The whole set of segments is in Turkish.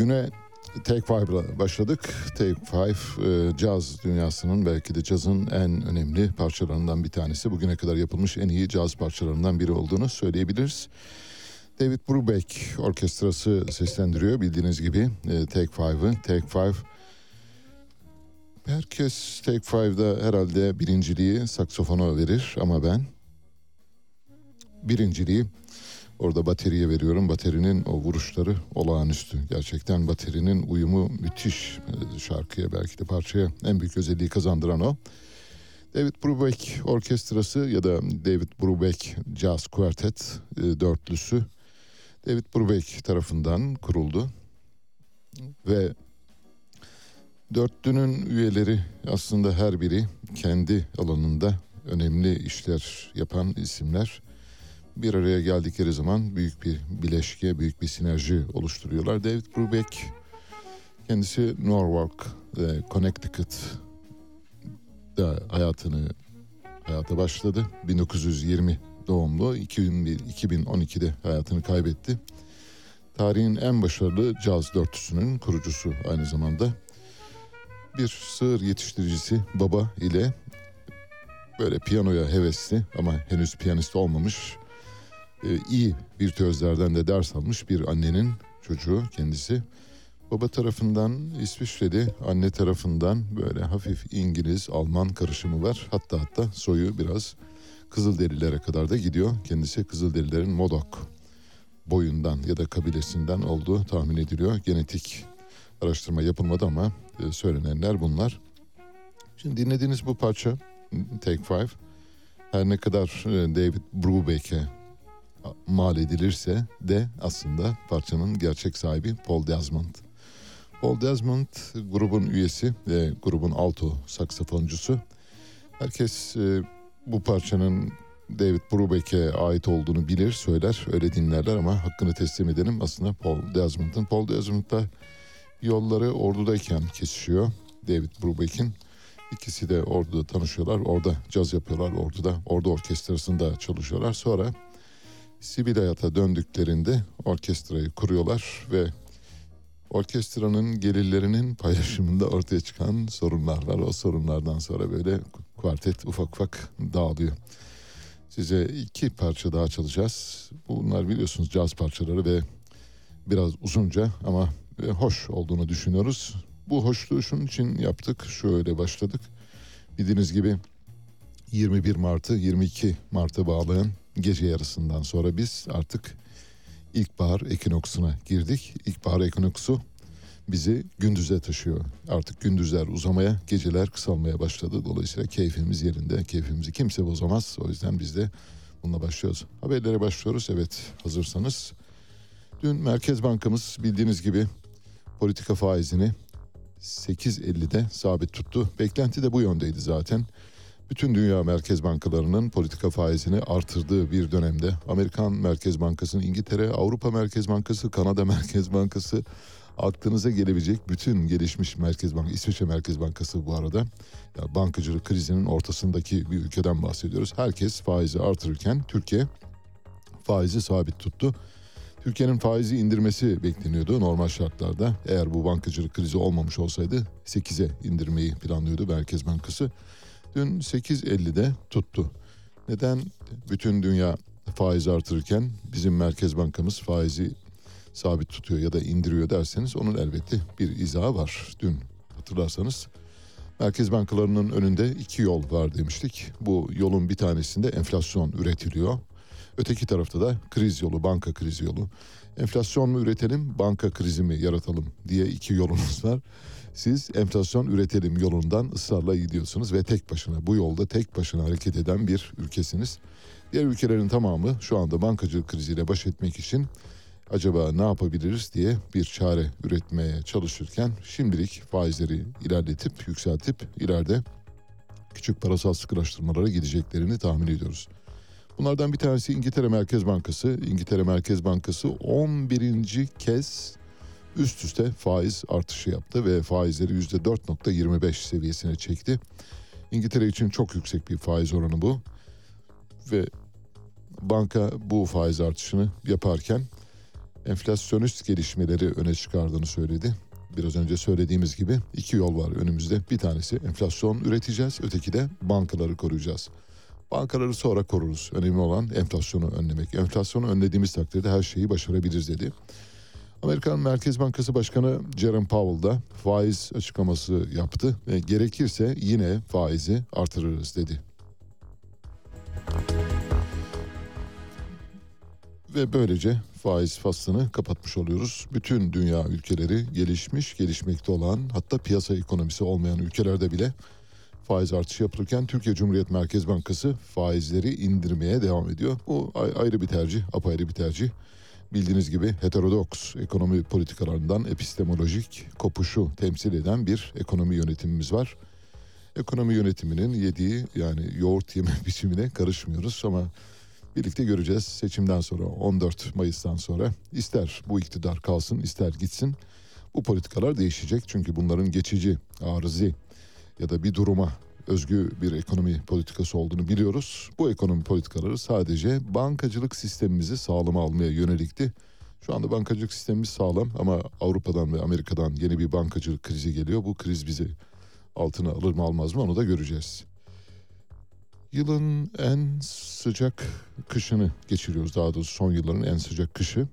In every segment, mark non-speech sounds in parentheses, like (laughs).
Güne Take Five'la başladık. Take Five, e, caz dünyasının belki de cazın en önemli parçalarından bir tanesi. Bugüne kadar yapılmış en iyi caz parçalarından biri olduğunu söyleyebiliriz. David Brubeck orkestrası seslendiriyor bildiğiniz gibi e, Take Five'ı. Take Five, herkes Take Five'da herhalde birinciliği saksofona verir ama ben birinciliği Orada bateriye veriyorum. Baterinin o vuruşları olağanüstü. Gerçekten baterinin uyumu müthiş. Şarkıya belki de parçaya en büyük özelliği kazandıran o. David Brubeck orkestrası ya da David Brubeck Jazz Quartet e, dörtlüsü David Brubeck tarafından kuruldu. Ve dörtlünün üyeleri aslında her biri kendi alanında önemli işler yapan isimler bir araya geldikleri zaman büyük bir bileşke, büyük bir sinerji oluşturuyorlar. David Brubeck kendisi Norwalk, e, Connecticut'da hayatını hayata başladı. 1920 doğumlu, 2001, 2012'de hayatını kaybetti. Tarihin en başarılı caz dörtlüsünün kurucusu aynı zamanda. Bir sığır yetiştiricisi baba ile böyle piyanoya hevesli ama henüz piyanist olmamış e, iyi virtüözlerden de ders almış bir annenin çocuğu kendisi. Baba tarafından İsviçreli, anne tarafından böyle hafif İngiliz, Alman karışımı var. Hatta hatta soyu biraz Kızılderililere kadar da gidiyor. Kendisi Kızılderililerin Modok boyundan ya da kabilesinden olduğu tahmin ediliyor. Genetik araştırma yapılmadı ama e, söylenenler bunlar. Şimdi dinlediğiniz bu parça Take Five her ne kadar e, David Brubeck'e mal edilirse de aslında parçanın gerçek sahibi Paul Desmond. Paul Desmond grubun üyesi ve grubun alto saksafoncusu. Herkes e, bu parçanın David Brubeck'e ait olduğunu bilir, söyler, öyle dinlerler ama hakkını teslim edelim aslında Paul Desmond'ın. Paul Desmond'da yolları ordudayken kesişiyor David Brubeck'in. İkisi de orduda tanışıyorlar, orada caz yapıyorlar, orduda, ordu orkestrasında çalışıyorlar. Sonra sivil hayata döndüklerinde orkestrayı kuruyorlar ve orkestranın gelirlerinin paylaşımında ortaya çıkan sorunlar var. O sorunlardan sonra böyle kuartet ufak ufak dağılıyor. Size iki parça daha çalacağız. Bunlar biliyorsunuz caz parçaları ve biraz uzunca ama hoş olduğunu düşünüyoruz. Bu hoşluğu şunun için yaptık. Şöyle başladık. Bildiğiniz gibi 21 Mart'ı 22 Mart'a bağlayan gece yarısından sonra biz artık ilkbahar ekinoksuna girdik. İlkbahar ekinoksu bizi gündüze taşıyor. Artık gündüzler uzamaya, geceler kısalmaya başladı. Dolayısıyla keyfimiz yerinde. Keyfimizi kimse bozamaz. O yüzden biz de bununla başlıyoruz. Haberlere başlıyoruz. Evet hazırsanız. Dün Merkez Bankamız bildiğiniz gibi politika faizini 8.50'de sabit tuttu. Beklenti de bu yöndeydi zaten bütün dünya merkez bankalarının politika faizini artırdığı bir dönemde Amerikan Merkez Bankası'nın İngiltere, Avrupa Merkez Bankası, Kanada Merkez Bankası aklınıza gelebilecek bütün gelişmiş Merkez Bank, İsviçre Merkez Bankası bu arada ya bankacılık krizinin ortasındaki bir ülkeden bahsediyoruz. Herkes faizi artırırken Türkiye faizi sabit tuttu. Türkiye'nin faizi indirmesi bekleniyordu normal şartlarda. Eğer bu bankacılık krizi olmamış olsaydı 8'e indirmeyi planlıyordu Merkez Bankası dün 8.50'de tuttu. Neden bütün dünya faiz artırırken bizim Merkez Bankamız faizi sabit tutuyor ya da indiriyor derseniz onun elbette bir izahı var. Dün hatırlarsanız merkez bankalarının önünde iki yol var demiştik. Bu yolun bir tanesinde enflasyon üretiliyor. Öteki tarafta da kriz yolu, banka krizi yolu. Enflasyon mu üretelim, banka krizi mi yaratalım diye iki yolumuz var. Siz enflasyon üretelim yolundan ısrarla gidiyorsunuz ve tek başına bu yolda tek başına hareket eden bir ülkesiniz. Diğer ülkelerin tamamı şu anda bankacılık kriziyle baş etmek için acaba ne yapabiliriz diye bir çare üretmeye çalışırken şimdilik faizleri ilerletip yükseltip ileride küçük parasal sıkılaştırmalara gideceklerini tahmin ediyoruz. Bunlardan bir tanesi İngiltere Merkez Bankası. İngiltere Merkez Bankası 11. kez üst üste faiz artışı yaptı ve faizleri %4.25 seviyesine çekti. İngiltere için çok yüksek bir faiz oranı bu. Ve banka bu faiz artışını yaparken enflasyonist gelişmeleri öne çıkardığını söyledi. Biraz önce söylediğimiz gibi iki yol var önümüzde. Bir tanesi enflasyon üreteceğiz, öteki de bankaları koruyacağız. Bankaları sonra koruruz. Önemli olan enflasyonu önlemek. Enflasyonu önlediğimiz takdirde her şeyi başarabiliriz dedi. Amerikan Merkez Bankası Başkanı Jerome Powell da faiz açıklaması yaptı ve gerekirse yine faizi artırırız dedi. Ve böylece faiz faslını kapatmış oluyoruz. Bütün dünya ülkeleri gelişmiş, gelişmekte olan hatta piyasa ekonomisi olmayan ülkelerde bile faiz artışı yapılırken Türkiye Cumhuriyet Merkez Bankası faizleri indirmeye devam ediyor. Bu ayrı bir tercih, apayrı bir tercih. Bildiğiniz gibi heterodoks ekonomi politikalarından epistemolojik kopuşu temsil eden bir ekonomi yönetimimiz var. Ekonomi yönetiminin yediği yani yoğurt yeme (laughs) biçimine karışmıyoruz ama birlikte göreceğiz seçimden sonra 14 Mayıs'tan sonra ister bu iktidar kalsın ister gitsin bu politikalar değişecek çünkü bunların geçici, arızi ya da bir duruma özgü bir ekonomi politikası olduğunu biliyoruz. Bu ekonomi politikaları sadece bankacılık sistemimizi sağlama almaya yönelikti. Şu anda bankacılık sistemimiz sağlam ama Avrupa'dan ve Amerika'dan yeni bir bankacılık krizi geliyor. Bu kriz bizi altına alır mı almaz mı onu da göreceğiz. Yılın en sıcak kışını geçiriyoruz. Daha doğrusu son yılların en sıcak kışı.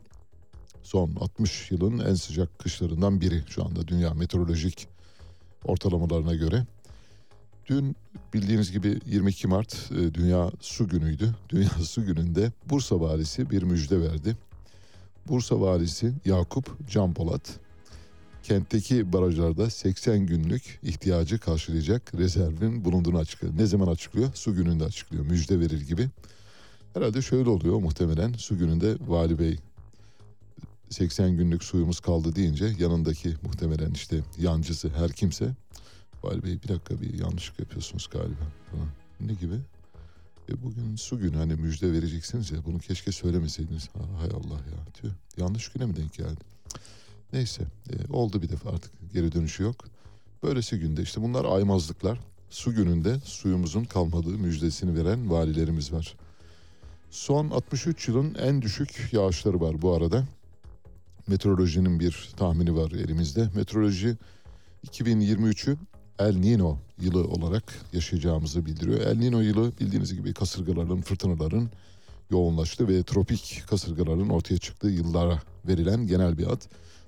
Son 60 yılın en sıcak kışlarından biri şu anda dünya meteorolojik ortalamalarına göre. Dün bildiğiniz gibi 22 Mart e, Dünya Su Günü'ydü. (laughs) Dünya Su Günü'nde Bursa Valisi bir müjde verdi. Bursa Valisi Yakup Can Polat kentteki barajlarda 80 günlük ihtiyacı karşılayacak rezervin bulunduğunu açıklıyor. Ne zaman açıklıyor? Su gününde açıklıyor. Müjde verir gibi. Herhalde şöyle oluyor muhtemelen su gününde vali bey 80 günlük suyumuz kaldı deyince yanındaki muhtemelen işte yancısı her kimse vali bey bir dakika bir yanlışlık yapıyorsunuz galiba falan. Ne gibi? E bugün su günü hani müjde vereceksiniz ya bunu keşke söylemeseydiniz. Ha, hay Allah ya tüh yanlış güne mi denk geldi? Neyse e, oldu bir defa artık geri dönüşü yok. Böylesi günde işte bunlar aymazlıklar. Su gününde suyumuzun kalmadığı müjdesini veren valilerimiz var. Son 63 yılın en düşük yağışları var bu arada. Meteorolojinin bir tahmini var elimizde. Meteoroloji 2023'ü El Nino yılı olarak yaşayacağımızı bildiriyor. El Nino yılı bildiğiniz gibi kasırgaların, fırtınaların yoğunlaştığı ve tropik kasırgaların ortaya çıktığı yıllara verilen genel bir ad.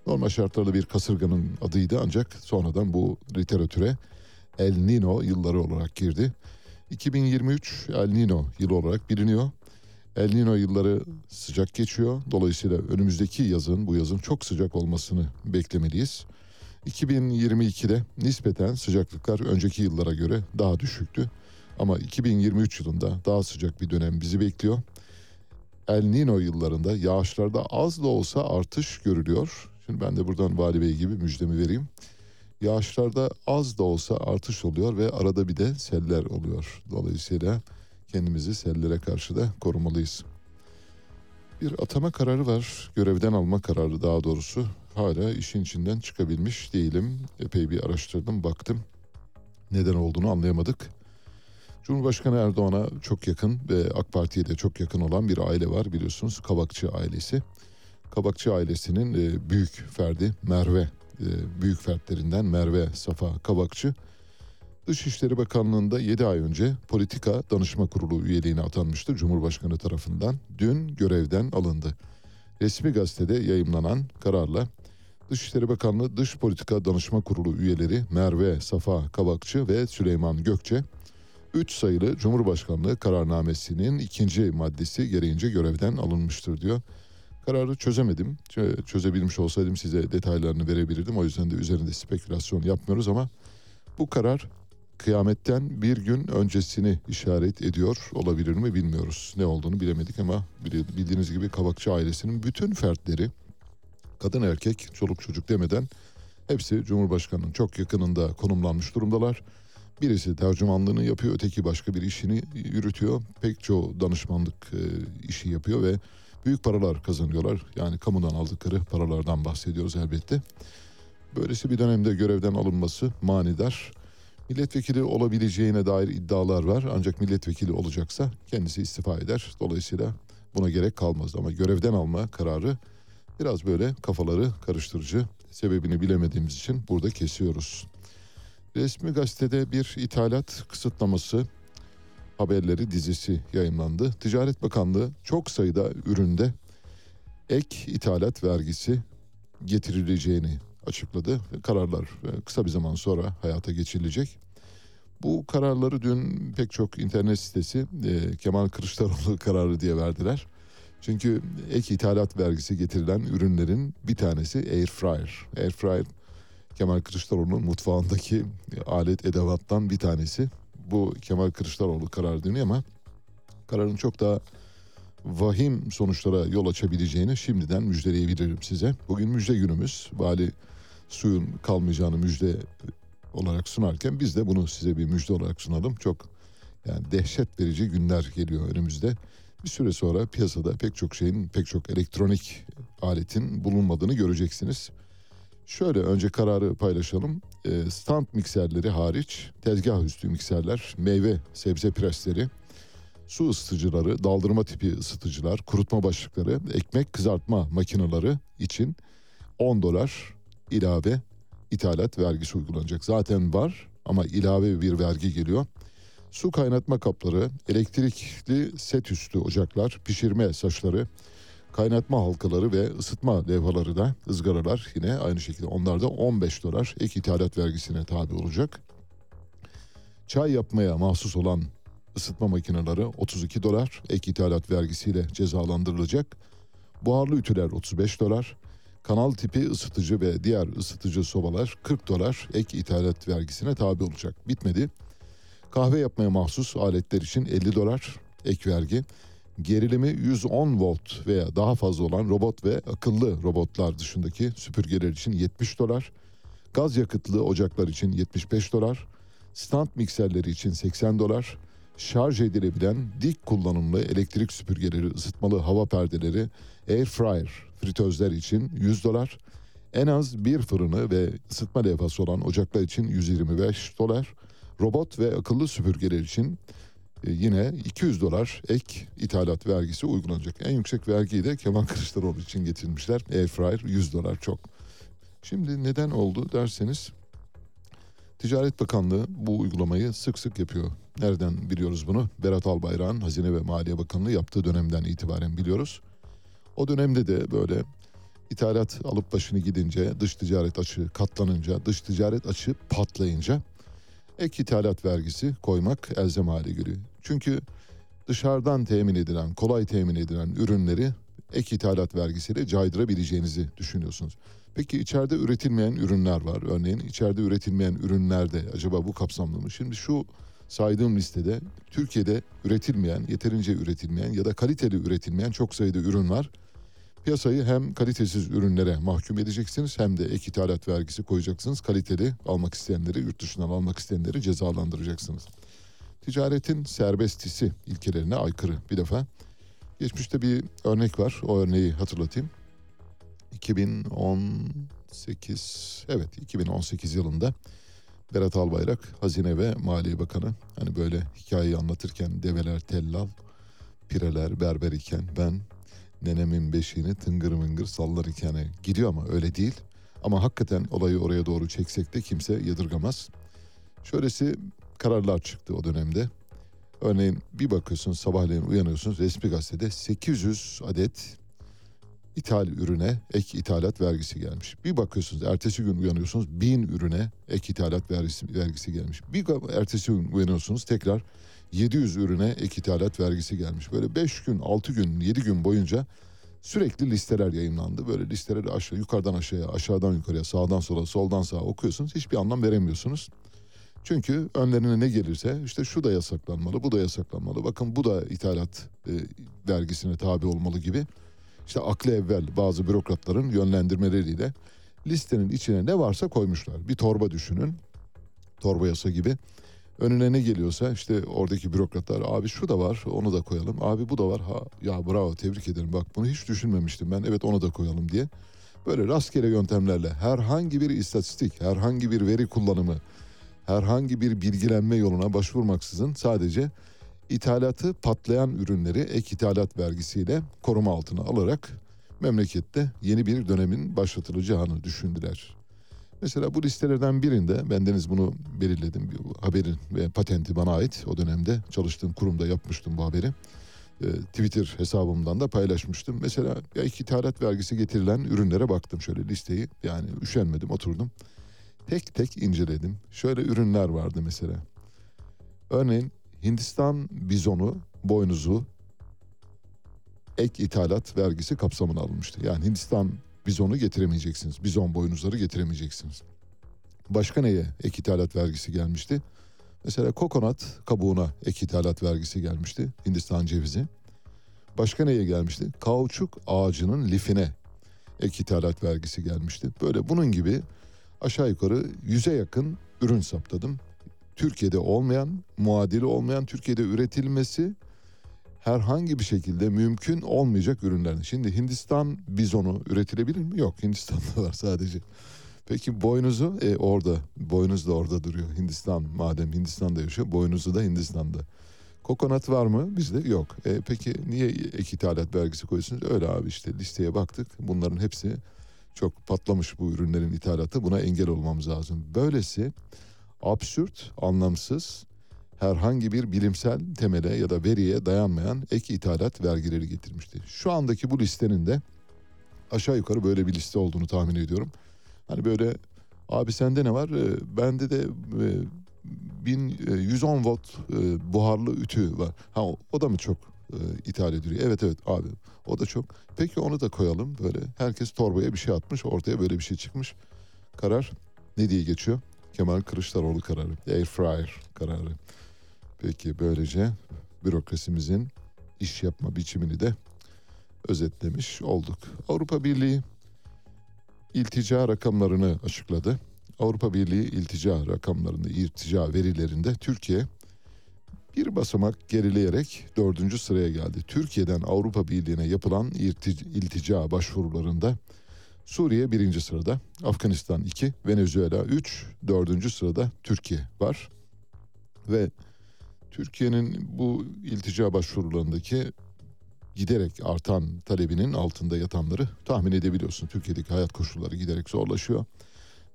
Normal şartlarda bir kasırganın adıydı ancak sonradan bu literatüre El Nino yılları olarak girdi. 2023 El Nino yılı olarak biliniyor. El Nino yılları sıcak geçiyor. Dolayısıyla önümüzdeki yazın, bu yazın çok sıcak olmasını beklemeliyiz. 2022'de nispeten sıcaklıklar önceki yıllara göre daha düşüktü. Ama 2023 yılında daha sıcak bir dönem bizi bekliyor. El Nino yıllarında yağışlarda az da olsa artış görülüyor. Şimdi ben de buradan Vali Bey gibi müjdemi vereyim. Yağışlarda az da olsa artış oluyor ve arada bir de seller oluyor. Dolayısıyla kendimizi sellere karşı da korumalıyız. Bir atama kararı var, görevden alma kararı daha doğrusu. Hala işin içinden çıkabilmiş değilim. Epey bir araştırdım, baktım. Neden olduğunu anlayamadık. Cumhurbaşkanı Erdoğan'a çok yakın ve AK Parti'ye de çok yakın olan bir aile var biliyorsunuz. Kavakçı ailesi. Kabakçı ailesinin e, büyük ferdi Merve, e, büyük fertlerinden Merve Safa Kabakçı. Dışişleri Bakanlığı'nda 7 ay önce politika danışma kurulu üyeliğine atanmıştı Cumhurbaşkanı tarafından. Dün görevden alındı. Resmi gazetede yayımlanan kararla Dışişleri Bakanlığı Dış Politika Danışma Kurulu üyeleri Merve Safa Kabakçı ve Süleyman Gökçe 3 sayılı Cumhurbaşkanlığı kararnamesinin ikinci maddesi gereğince görevden alınmıştır diyor. Kararı çözemedim. Çözebilmiş olsaydım size detaylarını verebilirdim. O yüzden de üzerinde spekülasyon yapmıyoruz ama bu karar kıyametten bir gün öncesini işaret ediyor olabilir mi bilmiyoruz. Ne olduğunu bilemedik ama bildiğiniz gibi Kavakçı ailesinin bütün fertleri kadın erkek çoluk çocuk demeden hepsi Cumhurbaşkanı'nın çok yakınında konumlanmış durumdalar. Birisi tercümanlığını yapıyor, öteki başka bir işini yürütüyor. Pek çoğu danışmanlık e, işi yapıyor ve büyük paralar kazanıyorlar. Yani kamudan aldıkları paralardan bahsediyoruz elbette. Böylesi bir dönemde görevden alınması manidar. Milletvekili olabileceğine dair iddialar var. Ancak milletvekili olacaksa kendisi istifa eder. Dolayısıyla buna gerek kalmaz. Ama görevden alma kararı biraz böyle kafaları karıştırıcı. Sebebini bilemediğimiz için burada kesiyoruz. Resmi gazetede bir ithalat kısıtlaması haberleri dizisi yayınlandı. Ticaret Bakanlığı çok sayıda üründe ek ithalat vergisi getirileceğini açıkladı. Kararlar e, kısa bir zaman sonra hayata geçirilecek. Bu kararları dün pek çok internet sitesi e, Kemal Kılıçdaroğlu (laughs) kararı diye verdiler. Çünkü ek ithalat vergisi getirilen ürünlerin bir tanesi air fryer. Air fryer Kemal Kılıçdaroğlu'nun mutfağındaki alet edevattan bir tanesi. Bu Kemal Kılıçdaroğlu kararı deniyor ama kararın çok daha vahim sonuçlara yol açabileceğini şimdiden müjdeleyebilirim size. Bugün müjde günümüz. Vali suyun kalmayacağını müjde olarak sunarken biz de bunu size bir müjde olarak sunalım. Çok yani dehşet verici günler geliyor önümüzde. Bir süre sonra piyasada pek çok şeyin, pek çok elektronik aletin bulunmadığını göreceksiniz. Şöyle önce kararı paylaşalım. E, stand mikserleri hariç tezgah üstü mikserler, meyve sebze presleri, su ısıtıcıları, daldırma tipi ısıtıcılar, kurutma başlıkları, ekmek kızartma makineleri için 10 dolar ilave ithalat vergisi uygulanacak. Zaten var ama ilave bir vergi geliyor. Su kaynatma kapları, elektrikli set üstü ocaklar, pişirme saçları, kaynatma halkaları ve ısıtma levhaları da ızgaralar yine aynı şekilde onlar da 15 dolar ek ithalat vergisine tabi olacak. Çay yapmaya mahsus olan ısıtma makineleri 32 dolar ek ithalat vergisiyle cezalandırılacak. Buharlı ütüler 35 dolar. Kanal tipi ısıtıcı ve diğer ısıtıcı sobalar 40 dolar ek ithalat vergisine tabi olacak. Bitmedi. Kahve yapmaya mahsus aletler için 50 dolar ek vergi. Gerilimi 110 volt veya daha fazla olan robot ve akıllı robotlar dışındaki süpürgeler için 70 dolar. Gaz yakıtlı ocaklar için 75 dolar. Stand mikserleri için 80 dolar. Şarj edilebilen dik kullanımlı elektrik süpürgeleri, ısıtmalı hava perdeleri, air fryer, fritözler için 100 dolar. En az bir fırını ve ısıtma levhası olan ocaklar için 125 dolar. Robot ve akıllı süpürgeler için e, yine 200 dolar ek ithalat vergisi uygulanacak. En yüksek vergiyi de Kemal Kılıçdaroğlu için getirmişler. Airfryer 100 dolar çok. Şimdi neden oldu derseniz Ticaret Bakanlığı bu uygulamayı sık sık yapıyor. Nereden biliyoruz bunu? Berat Albayrak'ın Hazine ve Maliye Bakanlığı yaptığı dönemden itibaren biliyoruz. O dönemde de böyle ithalat alıp başını gidince, dış ticaret açığı katlanınca, dış ticaret açığı patlayınca ek ithalat vergisi koymak elzem hale geliyor. Çünkü dışarıdan temin edilen, kolay temin edilen ürünleri ek ithalat vergisiyle caydırabileceğinizi düşünüyorsunuz. Peki içeride üretilmeyen ürünler var. Örneğin içeride üretilmeyen ürünlerde acaba bu kapsamlı mı? Şimdi şu saydığım listede Türkiye'de üretilmeyen, yeterince üretilmeyen ya da kaliteli üretilmeyen çok sayıda ürün var. Piyasayı hem kalitesiz ürünlere mahkum edeceksiniz hem de ek ithalat vergisi koyacaksınız. Kaliteli almak isteyenleri, yurt dışından almak isteyenleri cezalandıracaksınız. Ticaretin serbestisi ilkelerine aykırı bir defa. Geçmişte bir örnek var. O örneği hatırlatayım. 2018 evet 2018 yılında Berat Albayrak Hazine ve Maliye Bakanı hani böyle hikayeyi anlatırken develer tellal, pireler berber iken ben nenemin beşiğini tıngır mıngır sallar iken gidiyor ama öyle değil. Ama hakikaten olayı oraya doğru çeksek de kimse yadırgamaz. Şöylesi kararlar çıktı o dönemde. Örneğin bir bakıyorsunuz sabahleyin uyanıyorsunuz resmi gazetede 800 adet ithal ürüne ek ithalat vergisi gelmiş. Bir bakıyorsunuz ertesi gün uyanıyorsunuz bin ürüne ek ithalat vergisi, vergisi gelmiş. Bir ertesi gün uyanıyorsunuz tekrar 700 ürüne ek ithalat vergisi gelmiş. Böyle 5 gün, 6 gün, 7 gün boyunca sürekli listeler yayınlandı. Böyle listeleri aşağı, yukarıdan aşağıya, aşağıdan yukarıya, sağdan sola, soldan sağa okuyorsunuz. Hiçbir anlam veremiyorsunuz. Çünkü önlerine ne gelirse işte şu da yasaklanmalı, bu da yasaklanmalı. Bakın bu da ithalat e, vergisine tabi olmalı gibi. İşte aklı evvel bazı bürokratların yönlendirmeleriyle listenin içine ne varsa koymuşlar. Bir torba düşünün. Torba yasa gibi. Önüne ne geliyorsa işte oradaki bürokratlar abi şu da var onu da koyalım. Abi bu da var ha ya bravo tebrik ederim bak bunu hiç düşünmemiştim ben evet onu da koyalım diye. Böyle rastgele yöntemlerle herhangi bir istatistik, herhangi bir veri kullanımı, herhangi bir bilgilenme yoluna başvurmaksızın sadece ithalatı patlayan ürünleri ek ithalat vergisiyle koruma altına alarak memlekette yeni bir dönemin başlatılacağını düşündüler. Mesela bu listelerden birinde bendeniz bunu belirledim. Haberin ve patenti bana ait. O dönemde çalıştığım kurumda yapmıştım bu haberi. Ee, Twitter hesabımdan da paylaşmıştım. Mesela ya ithalat vergisi getirilen ürünlere baktım şöyle listeyi. Yani üşenmedim oturdum. Tek tek inceledim. Şöyle ürünler vardı mesela. Örneğin Hindistan bizonu, boynuzu ek ithalat vergisi kapsamına alınmıştı. Yani Hindistan bizonu getiremeyeceksiniz. Bizon boynuzları getiremeyeceksiniz. Başka neye ek ithalat vergisi gelmişti? Mesela kokonat kabuğuna ek ithalat vergisi gelmişti. Hindistan cevizi. Başka neye gelmişti? Kauçuk ağacının lifine ek ithalat vergisi gelmişti. Böyle bunun gibi aşağı yukarı yüze yakın ürün saptadım. Türkiye'de olmayan, muadili olmayan, Türkiye'de üretilmesi herhangi bir şekilde mümkün olmayacak ürünlerin. Şimdi Hindistan bizonu üretilebilir mi? Yok Hindistan'da var sadece. Peki boynuzu e, orada. Boynuz da orada duruyor. Hindistan madem Hindistan'da yaşıyor. Boynuzu da Hindistan'da. Kokonat var mı? Bizde yok. E, peki niye ek ithalat vergisi koyuyorsunuz? Öyle abi işte listeye baktık. Bunların hepsi çok patlamış bu ürünlerin ithalatı. Buna engel olmamız lazım. Böylesi absürt, anlamsız, herhangi bir bilimsel temele ya da veriye dayanmayan ek ithalat vergileri getirmişti. Şu andaki bu listenin de aşağı yukarı böyle bir liste olduğunu tahmin ediyorum. Hani böyle abi sende ne var? Ee, bende de e, 1110 volt e, buharlı ütü var. Ha o, da mı çok e, ithal ediliyor? Evet evet abi o da çok. Peki onu da koyalım böyle. Herkes torbaya bir şey atmış ortaya böyle bir şey çıkmış. Karar ne diye geçiyor? Kemal Kılıçdaroğlu kararı. Air fryer kararı. Peki böylece bürokrasimizin iş yapma biçimini de özetlemiş olduk. Avrupa Birliği iltica rakamlarını açıkladı. Avrupa Birliği iltica rakamlarında, iltica verilerinde Türkiye bir basamak gerileyerek dördüncü sıraya geldi. Türkiye'den Avrupa Birliği'ne yapılan iltica başvurularında Suriye birinci sırada, Afganistan iki, Venezuela üç, dördüncü sırada Türkiye var. Ve Türkiye'nin bu iltica başvurularındaki giderek artan talebinin altında yatanları tahmin edebiliyorsun. Türkiye'deki hayat koşulları giderek zorlaşıyor.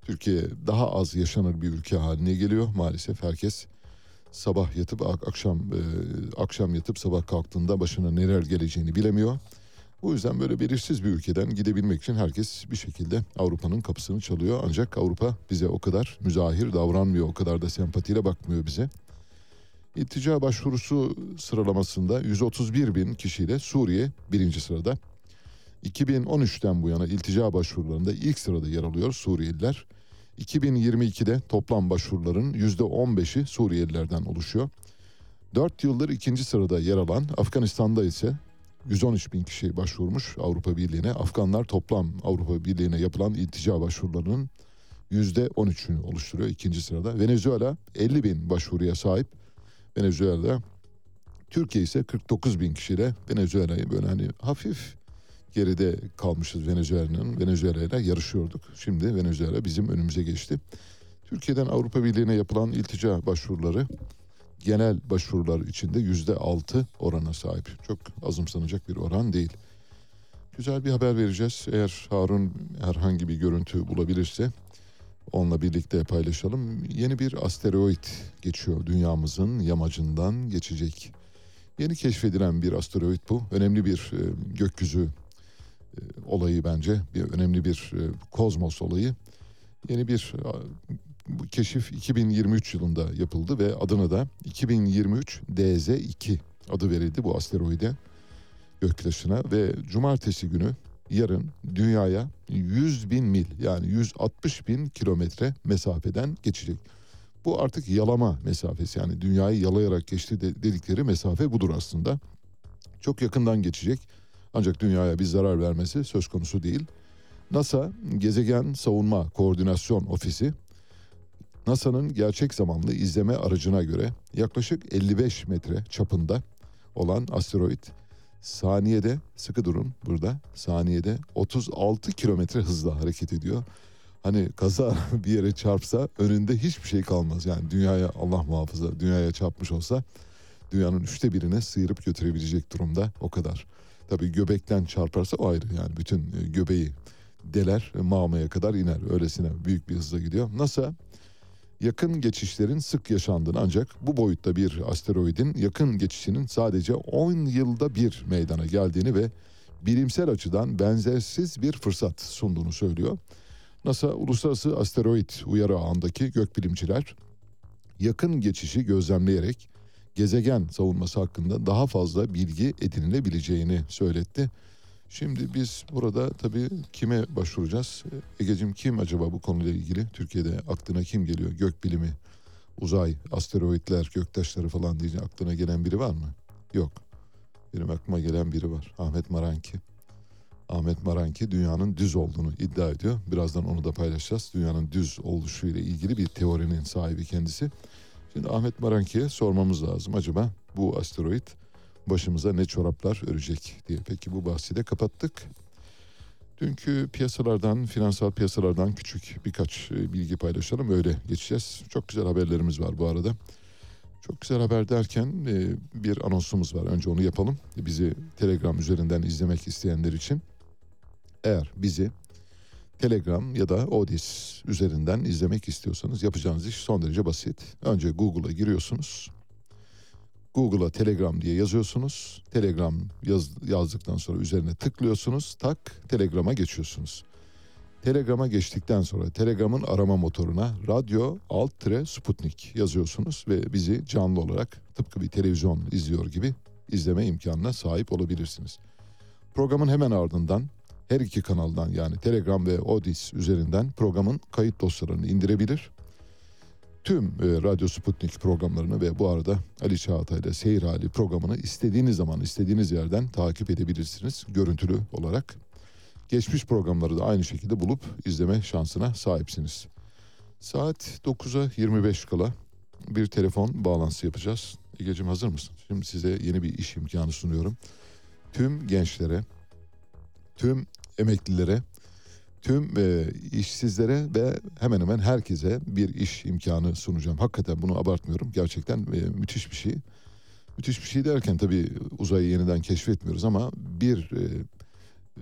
Türkiye daha az yaşanır bir ülke haline geliyor. Maalesef herkes sabah yatıp akşam e, akşam yatıp sabah kalktığında başına neler geleceğini bilemiyor. Bu yüzden böyle belirsiz bir ülkeden gidebilmek için herkes bir şekilde Avrupa'nın kapısını çalıyor. Ancak Avrupa bize o kadar müzahir davranmıyor, o kadar da sempatiyle bakmıyor bize. İltica başvurusu sıralamasında 131 bin kişiyle Suriye birinci sırada. 2013'ten bu yana iltica başvurularında ilk sırada yer alıyor Suriyeliler. 2022'de toplam başvuruların %15'i Suriyelilerden oluşuyor. 4 yıldır ikinci sırada yer alan Afganistan'da ise 113 bin kişi başvurmuş Avrupa Birliği'ne. Afganlar toplam Avrupa Birliği'ne yapılan iltica başvurularının %13'ünü oluşturuyor ikinci sırada. Venezuela 50 bin başvuruya sahip. Venezuela Türkiye ise 49 bin kişiyle Venezuela'yı böyle hani hafif geride kalmışız Venezuela'nın. Venezuela ile yarışıyorduk. Şimdi Venezuela bizim önümüze geçti. Türkiye'den Avrupa Birliği'ne yapılan iltica başvuruları genel başvurular içinde yüzde altı orana sahip. Çok azımsanacak bir oran değil. Güzel bir haber vereceğiz. Eğer Harun herhangi bir görüntü bulabilirse onunla birlikte paylaşalım. Yeni bir asteroid geçiyor dünyamızın yamacından geçecek. Yeni keşfedilen bir asteroid bu. Önemli bir e, gökyüzü e, olayı bence. Bir önemli bir e, kozmos olayı. Yeni bir bu keşif 2023 yılında yapıldı ve adına da 2023 DZ2 adı verildi bu asteroide göktaşına ve cumartesi günü yarın dünyaya 100 bin mil yani 160 bin kilometre mesafeden geçecek. Bu artık yalama mesafesi yani dünyayı yalayarak geçti dedikleri mesafe budur aslında. Çok yakından geçecek ancak dünyaya bir zarar vermesi söz konusu değil. NASA Gezegen Savunma Koordinasyon Ofisi NASA'nın gerçek zamanlı izleme aracına göre yaklaşık 55 metre çapında olan asteroid saniyede sıkı durun burada saniyede 36 kilometre hızla hareket ediyor. Hani kaza (laughs) bir yere çarpsa önünde hiçbir şey kalmaz. Yani dünyaya Allah muhafaza dünyaya çarpmış olsa dünyanın üçte birine sıyırıp götürebilecek durumda o kadar. Tabii göbekten çarparsa o ayrı yani bütün e, göbeği deler mağmaya kadar iner. Öylesine büyük bir hızla gidiyor. NASA yakın geçişlerin sık yaşandığını ancak bu boyutta bir asteroidin yakın geçişinin sadece 10 yılda bir meydana geldiğini ve bilimsel açıdan benzersiz bir fırsat sunduğunu söylüyor. NASA Uluslararası Asteroid Uyarı Ağı'ndaki gökbilimciler yakın geçişi gözlemleyerek gezegen savunması hakkında daha fazla bilgi edinilebileceğini söyletti. Şimdi biz burada tabii kime başvuracağız? Egecim kim acaba bu konuyla ilgili? Türkiye'de aklına kim geliyor? Gökbilimi, uzay, asteroidler, göktaşları falan diye aklına gelen biri var mı? Yok. Benim aklıma gelen biri var. Ahmet Maranki. Ahmet Maranki dünyanın düz olduğunu iddia ediyor. Birazdan onu da paylaşacağız. Dünyanın düz oluşuyla ilgili bir teorinin sahibi kendisi. Şimdi Ahmet Maranki'ye sormamız lazım. Acaba bu asteroid başımıza ne çoraplar örecek diye. Peki bu bahsi de kapattık. Dünkü piyasalardan, finansal piyasalardan küçük birkaç e, bilgi paylaşalım. Öyle geçeceğiz. Çok güzel haberlerimiz var bu arada. Çok güzel haber derken e, bir anonsumuz var. Önce onu yapalım. Bizi Telegram üzerinden izlemek isteyenler için. Eğer bizi Telegram ya da Odis üzerinden izlemek istiyorsanız yapacağınız iş son derece basit. Önce Google'a giriyorsunuz. Google'a Telegram diye yazıyorsunuz. Telegram yaz, yazdıktan sonra üzerine tıklıyorsunuz. Tak Telegram'a geçiyorsunuz. Telegram'a geçtikten sonra Telegram'ın arama motoruna radyo alt Sputnik yazıyorsunuz ve bizi canlı olarak tıpkı bir televizyon izliyor gibi izleme imkanına sahip olabilirsiniz. Programın hemen ardından her iki kanaldan yani Telegram ve Odis üzerinden programın kayıt dosyalarını indirebilir. Tüm e, Radyo Sputnik programlarını ve bu arada Ali Çağatay ile Seyir Hali programını istediğiniz zaman istediğiniz yerden takip edebilirsiniz görüntülü olarak. Geçmiş programları da aynı şekilde bulup izleme şansına sahipsiniz. Saat 9'a 25 kala bir telefon bağlantısı yapacağız. Egeciğim hazır mısın? Şimdi size yeni bir iş imkanı sunuyorum. Tüm gençlere, tüm emeklilere, tüm e, işsizlere ve hemen hemen herkese bir iş imkanı sunacağım. Hakikaten bunu abartmıyorum. Gerçekten e, müthiş bir şey. Müthiş bir şey derken tabii uzayı yeniden keşfetmiyoruz ama bir e,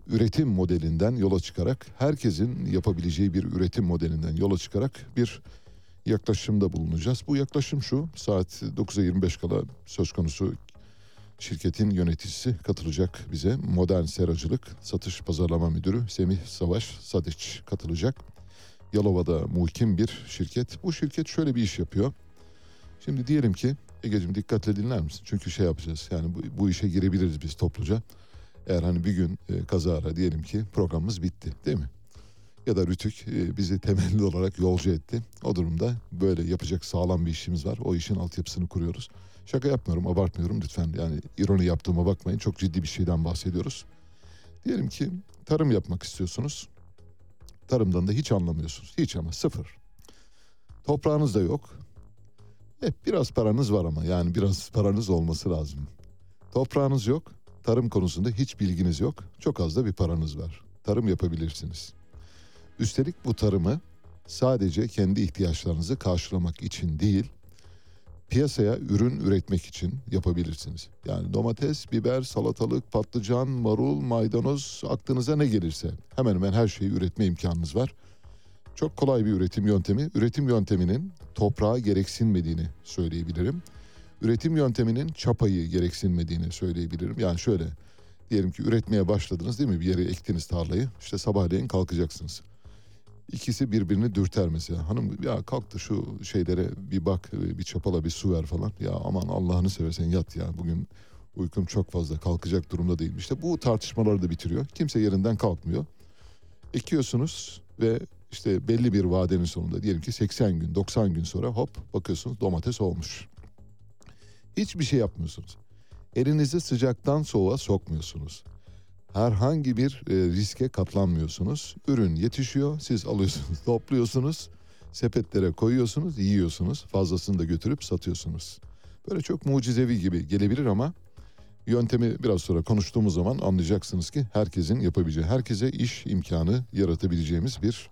üretim modelinden yola çıkarak herkesin yapabileceği bir üretim modelinden yola çıkarak bir yaklaşımda bulunacağız. Bu yaklaşım şu saat 9'a 25 kala söz konusu şirketin yöneticisi katılacak bize. Modern Seracılık Satış Pazarlama Müdürü Semih Savaş Sadeç katılacak. Yalova'da muhkim bir şirket. Bu şirket şöyle bir iş yapıyor. Şimdi diyelim ki Ege'cim dikkatle dinler misin? Çünkü şey yapacağız yani bu, bu işe girebiliriz biz topluca. Eğer hani bir gün e, kazara diyelim ki programımız bitti değil mi? Ya da Rütük e, bizi temelli olarak yolcu etti. O durumda böyle yapacak sağlam bir işimiz var. O işin altyapısını kuruyoruz. Şaka yapmıyorum, abartmıyorum lütfen. Yani ironi yaptığıma bakmayın. Çok ciddi bir şeyden bahsediyoruz. Diyelim ki tarım yapmak istiyorsunuz. Tarımdan da hiç anlamıyorsunuz. Hiç ama sıfır. Toprağınız da yok. Hep biraz paranız var ama yani biraz (laughs) paranız olması lazım. Toprağınız yok. Tarım konusunda hiç bilginiz yok. Çok az da bir paranız var. Tarım yapabilirsiniz. Üstelik bu tarımı sadece kendi ihtiyaçlarınızı karşılamak için değil, piyasaya ürün üretmek için yapabilirsiniz. Yani domates, biber, salatalık, patlıcan, marul, maydanoz aklınıza ne gelirse hemen hemen her şeyi üretme imkanınız var. Çok kolay bir üretim yöntemi. Üretim yönteminin toprağa gereksinmediğini söyleyebilirim. Üretim yönteminin çapayı gereksinmediğini söyleyebilirim. Yani şöyle diyelim ki üretmeye başladınız değil mi? Bir yere ektiniz tarlayı. İşte sabahleyin kalkacaksınız. İkisi birbirini dürter mesela. Hanım ya kalk da şu şeylere bir bak bir çapala bir su ver falan. Ya aman Allah'ını seversen yat ya bugün uykum çok fazla kalkacak durumda değilim. İşte bu tartışmaları da bitiriyor. Kimse yerinden kalkmıyor. Ekiyorsunuz ve işte belli bir vadenin sonunda diyelim ki 80 gün 90 gün sonra hop bakıyorsunuz domates olmuş. Hiçbir şey yapmıyorsunuz. Elinizi sıcaktan soğuğa sokmuyorsunuz herhangi bir e, riske katlanmıyorsunuz. Ürün yetişiyor, siz alıyorsunuz, (laughs) topluyorsunuz. Sepetlere koyuyorsunuz, yiyorsunuz. Fazlasını da götürüp satıyorsunuz. Böyle çok mucizevi gibi gelebilir ama yöntemi biraz sonra konuştuğumuz zaman anlayacaksınız ki herkesin yapabileceği, herkese iş imkanı yaratabileceğimiz bir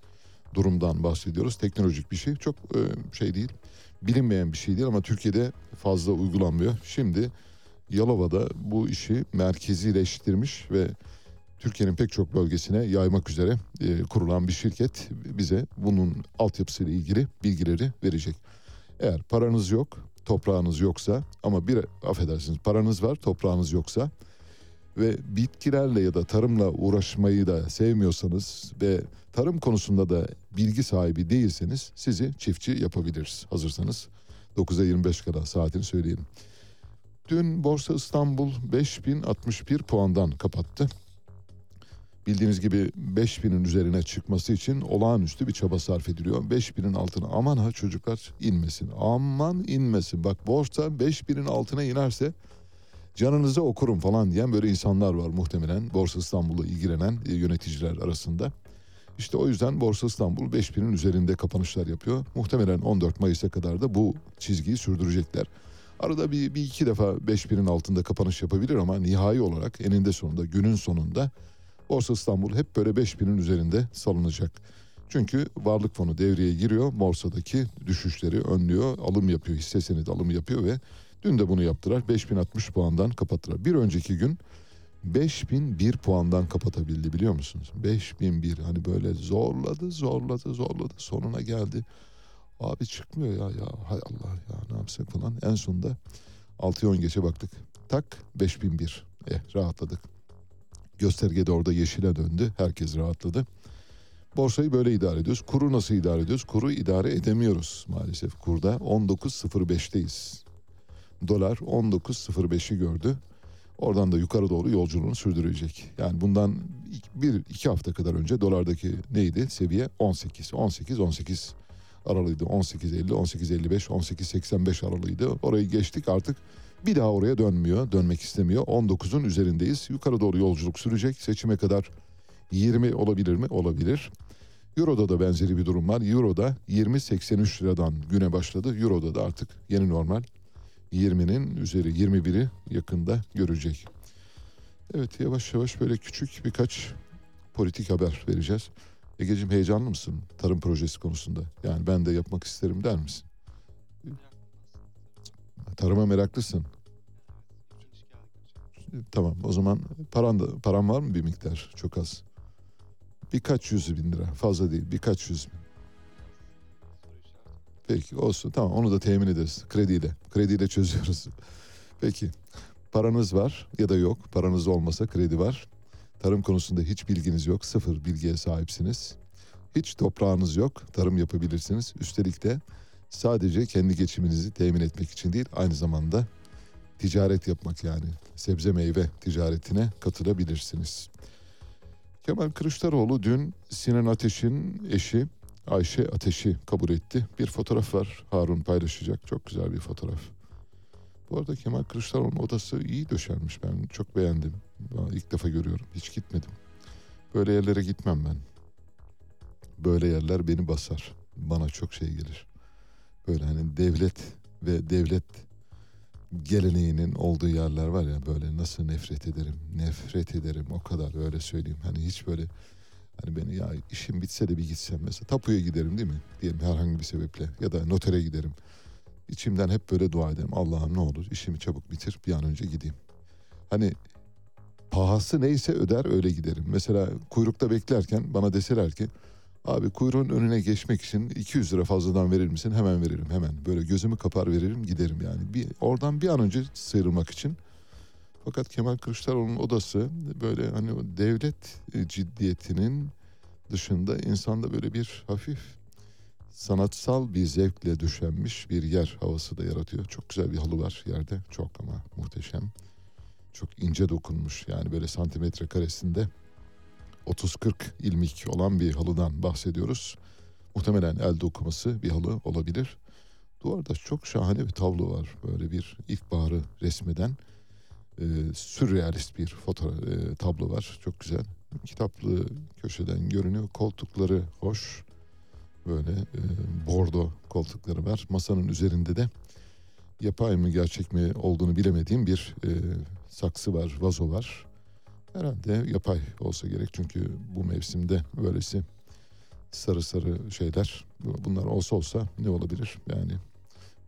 durumdan bahsediyoruz. Teknolojik bir şey çok e, şey değil, bilinmeyen bir şey değil ama Türkiye'de fazla uygulanmıyor. Şimdi Yalova'da bu işi merkezileştirmiş ve Türkiye'nin pek çok bölgesine yaymak üzere e, kurulan bir şirket bize bunun altyapısıyla ilgili bilgileri verecek. Eğer paranız yok, toprağınız yoksa ama bir affedersiniz paranız var, toprağınız yoksa ve bitkilerle ya da tarımla uğraşmayı da sevmiyorsanız ve tarım konusunda da bilgi sahibi değilseniz sizi çiftçi yapabiliriz. Hazırsanız 9'a 25 kadar saatini söyleyelim. Dün Borsa İstanbul 5061 puandan kapattı. Bildiğiniz gibi 5000'in üzerine çıkması için olağanüstü bir çaba sarf ediliyor. 5000'in altına aman ha çocuklar inmesin. Aman inmesin. Bak borsa 5000'in altına inerse canınızı okurum falan diyen böyle insanlar var muhtemelen. Borsa İstanbul'la ilgilenen e, yöneticiler arasında. İşte o yüzden Borsa İstanbul 5000'in üzerinde kapanışlar yapıyor. Muhtemelen 14 Mayıs'a kadar da bu çizgiyi sürdürecekler. Arada bir, bir iki defa 5000'in altında kapanış yapabilir ama nihai olarak eninde sonunda günün sonunda Borsa İstanbul hep böyle 5000'in üzerinde salınacak. Çünkü varlık fonu devreye giriyor. Borsadaki düşüşleri önlüyor. Alım yapıyor. Hisse senedi alım yapıyor ve dün de bunu yaptılar. 5060 puandan kapattılar. Bir önceki gün 5001 puandan kapatabildi biliyor musunuz? 5001 hani böyle zorladı zorladı zorladı sonuna geldi. Abi çıkmıyor ya ya hay Allah ya ne yapsak falan. En sonunda 6'ya 10 geçe baktık. Tak 5001. Eh rahatladık. Gösterge de orada yeşile döndü. Herkes rahatladı. Borsayı böyle idare ediyoruz. Kuru nasıl idare ediyoruz? Kuru idare edemiyoruz maalesef. Kurda 19.05'teyiz. Dolar 19.05'i gördü. Oradan da yukarı doğru yolculuğunu sürdürecek. Yani bundan bir iki hafta kadar önce dolardaki neydi? Seviye 18. 18, 18 aralıydı. 18.50, 18.55, 18.85 aralıydı. Orayı geçtik artık bir daha oraya dönmüyor, dönmek istemiyor. 19'un üzerindeyiz. Yukarı doğru yolculuk sürecek. Seçime kadar 20 olabilir mi? Olabilir. Euro'da da benzeri bir durum var. Euro'da 20.83 liradan güne başladı. Euro'da da artık yeni normal 20'nin üzeri 21'i yakında görecek. Evet yavaş yavaş böyle küçük birkaç politik haber vereceğiz. Egeciğim heyecanlı mısın tarım projesi konusunda? Yani ben de yapmak isterim der misin? Tarıma meraklısın. Tamam o zaman paran da paran var mı bir miktar? Çok az. Birkaç yüz bin lira fazla değil birkaç yüz bin. Peki olsun tamam onu da temin ederiz krediyle. Krediyle çözüyoruz. Peki paranız var ya da yok paranız olmasa kredi var. Tarım konusunda hiç bilginiz yok sıfır bilgiye sahipsiniz. Hiç toprağınız yok tarım yapabilirsiniz. Üstelik de sadece kendi geçiminizi temin etmek için değil aynı zamanda ticaret yapmak yani sebze meyve ticaretine katılabilirsiniz. Kemal Kılıçdaroğlu dün Sinan Ateş'in eşi Ayşe Ateş'i kabul etti. Bir fotoğraf var Harun paylaşacak çok güzel bir fotoğraf. Bu arada Kemal Kılıçdaroğlu'nun odası iyi döşenmiş ben çok beğendim. İlk defa görüyorum. Hiç gitmedim. Böyle yerlere gitmem ben. Böyle yerler beni basar. Bana çok şey gelir. Böyle hani devlet ve devlet geleneğinin olduğu yerler var ya böyle nasıl nefret ederim nefret ederim o kadar öyle söyleyeyim. Hani hiç böyle hani beni ya işim bitse de bir gitsem. Mesela tapuya giderim değil mi? Diyelim herhangi bir sebeple. Ya da notere giderim. İçimden hep böyle dua ederim. Allah'ım ne olur işimi çabuk bitir bir an önce gideyim. Hani pahası neyse öder öyle giderim mesela kuyrukta beklerken bana deseler ki Abi kuyruğun önüne geçmek için 200 lira fazladan verir misin? Hemen veririm hemen. Böyle gözümü kapar veririm giderim yani. Bir, oradan bir an önce sıyrılmak için. Fakat Kemal Kılıçdaroğlu'nun odası böyle hani devlet ciddiyetinin dışında insanda böyle bir hafif sanatsal bir zevkle düşenmiş bir yer havası da yaratıyor. Çok güzel bir halı var yerde. Çok ama muhteşem. Çok ince dokunmuş yani böyle santimetre karesinde 30-40 ilmik olan bir halıdan bahsediyoruz. Muhtemelen elde okuması bir halı olabilir. Duvarda çok şahane bir tablo var. Böyle bir ilkbaharı resmeden e, sürrealist bir foto e, tablo var. Çok güzel. Kitaplı köşeden görünüyor. Koltukları hoş. Böyle e, bordo koltukları var. Masanın üzerinde de yapay mı gerçek mi olduğunu bilemediğim bir e, saksı var, vazo var. Herhalde yapay olsa gerek çünkü bu mevsimde böylesi sarı sarı şeyler bunlar olsa olsa ne olabilir yani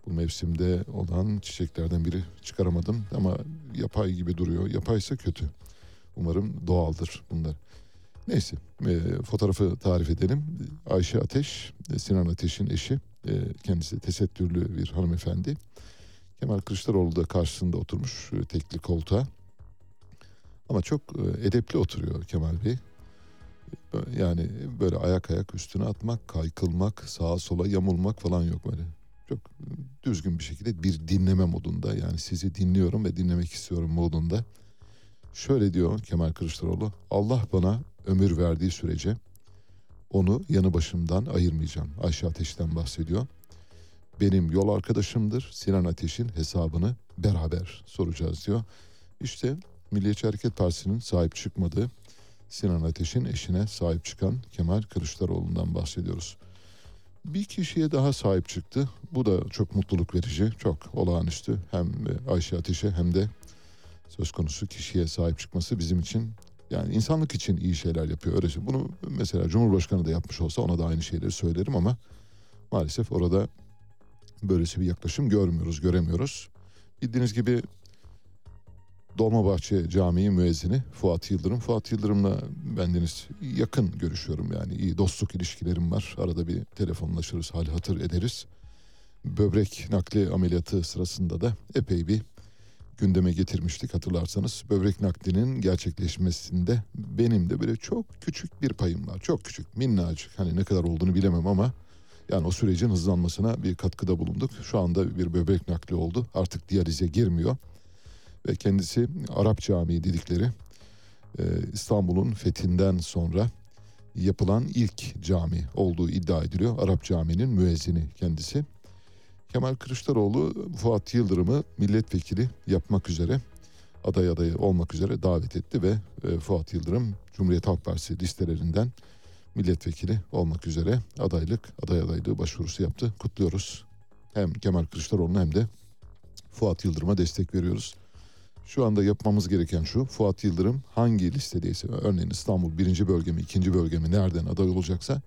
bu mevsimde olan çiçeklerden biri çıkaramadım ama yapay gibi duruyor. Yapaysa kötü. Umarım doğaldır bunlar. Neyse e, fotoğrafı tarif edelim. Ayşe Ateş, e, Sinan Ateş'in eşi. E, kendisi tesettürlü bir hanımefendi. Kemal Kılıçdaroğlu da karşısında oturmuş e, tekli koltuğa. Ama çok e, edepli oturuyor Kemal Bey. Yani böyle ayak ayak üstüne atmak, kaykılmak, sağa sola yamulmak falan yok böyle. Çok düzgün bir şekilde bir dinleme modunda yani sizi dinliyorum ve dinlemek istiyorum modunda. Şöyle diyor Kemal Kılıçdaroğlu. Allah bana ömür verdiği sürece onu yanı başımdan ayırmayacağım. Ayşe Ateş'ten bahsediyor. Benim yol arkadaşımdır. Sinan Ateş'in hesabını beraber soracağız diyor. İşte Milliyetçi Hareket Partisi'nin sahip çıkmadığı Sinan Ateş'in eşine sahip çıkan Kemal Kılıçdaroğlu'ndan bahsediyoruz. Bir kişiye daha sahip çıktı. Bu da çok mutluluk verici, çok olağanüstü. Hem Ayşe Ateş'e hem de söz konusu kişiye sahip çıkması bizim için yani insanlık için iyi şeyler yapıyor. Öyle şey. Bunu mesela Cumhurbaşkanı da yapmış olsa ona da aynı şeyleri söylerim ama maalesef orada böylesi bir yaklaşım görmüyoruz, göremiyoruz. Bildiğiniz gibi Dolmabahçe Camii müezzini Fuat Yıldırım. Fuat Yıldırım'la bendeniz yakın görüşüyorum yani iyi dostluk ilişkilerim var. Arada bir telefonlaşırız, hal hatır ederiz. Böbrek nakli ameliyatı sırasında da epey bir gündeme getirmiştik hatırlarsanız. Böbrek naklinin gerçekleşmesinde benim de böyle çok küçük bir payım var. Çok küçük, minnacık. Hani ne kadar olduğunu bilemem ama yani o sürecin hızlanmasına bir katkıda bulunduk. Şu anda bir böbrek nakli oldu. Artık diyalize girmiyor. Ve kendisi Arap Camii dedikleri e, İstanbul'un fethinden sonra yapılan ilk cami olduğu iddia ediliyor. Arap Camii'nin müezzini kendisi. Kemal Kılıçdaroğlu Fuat Yıldırım'ı milletvekili yapmak üzere aday adayı olmak üzere davet etti ve e, Fuat Yıldırım Cumhuriyet Halk Partisi listelerinden milletvekili olmak üzere adaylık aday adaylığı başvurusu yaptı. Kutluyoruz. Hem Kemal Kılıçdaroğlu'na hem de Fuat Yıldırım'a destek veriyoruz. Şu anda yapmamız gereken şu. Fuat Yıldırım hangi listedeyse örneğin İstanbul birinci bölge mi ikinci bölge mi nereden aday olacaksa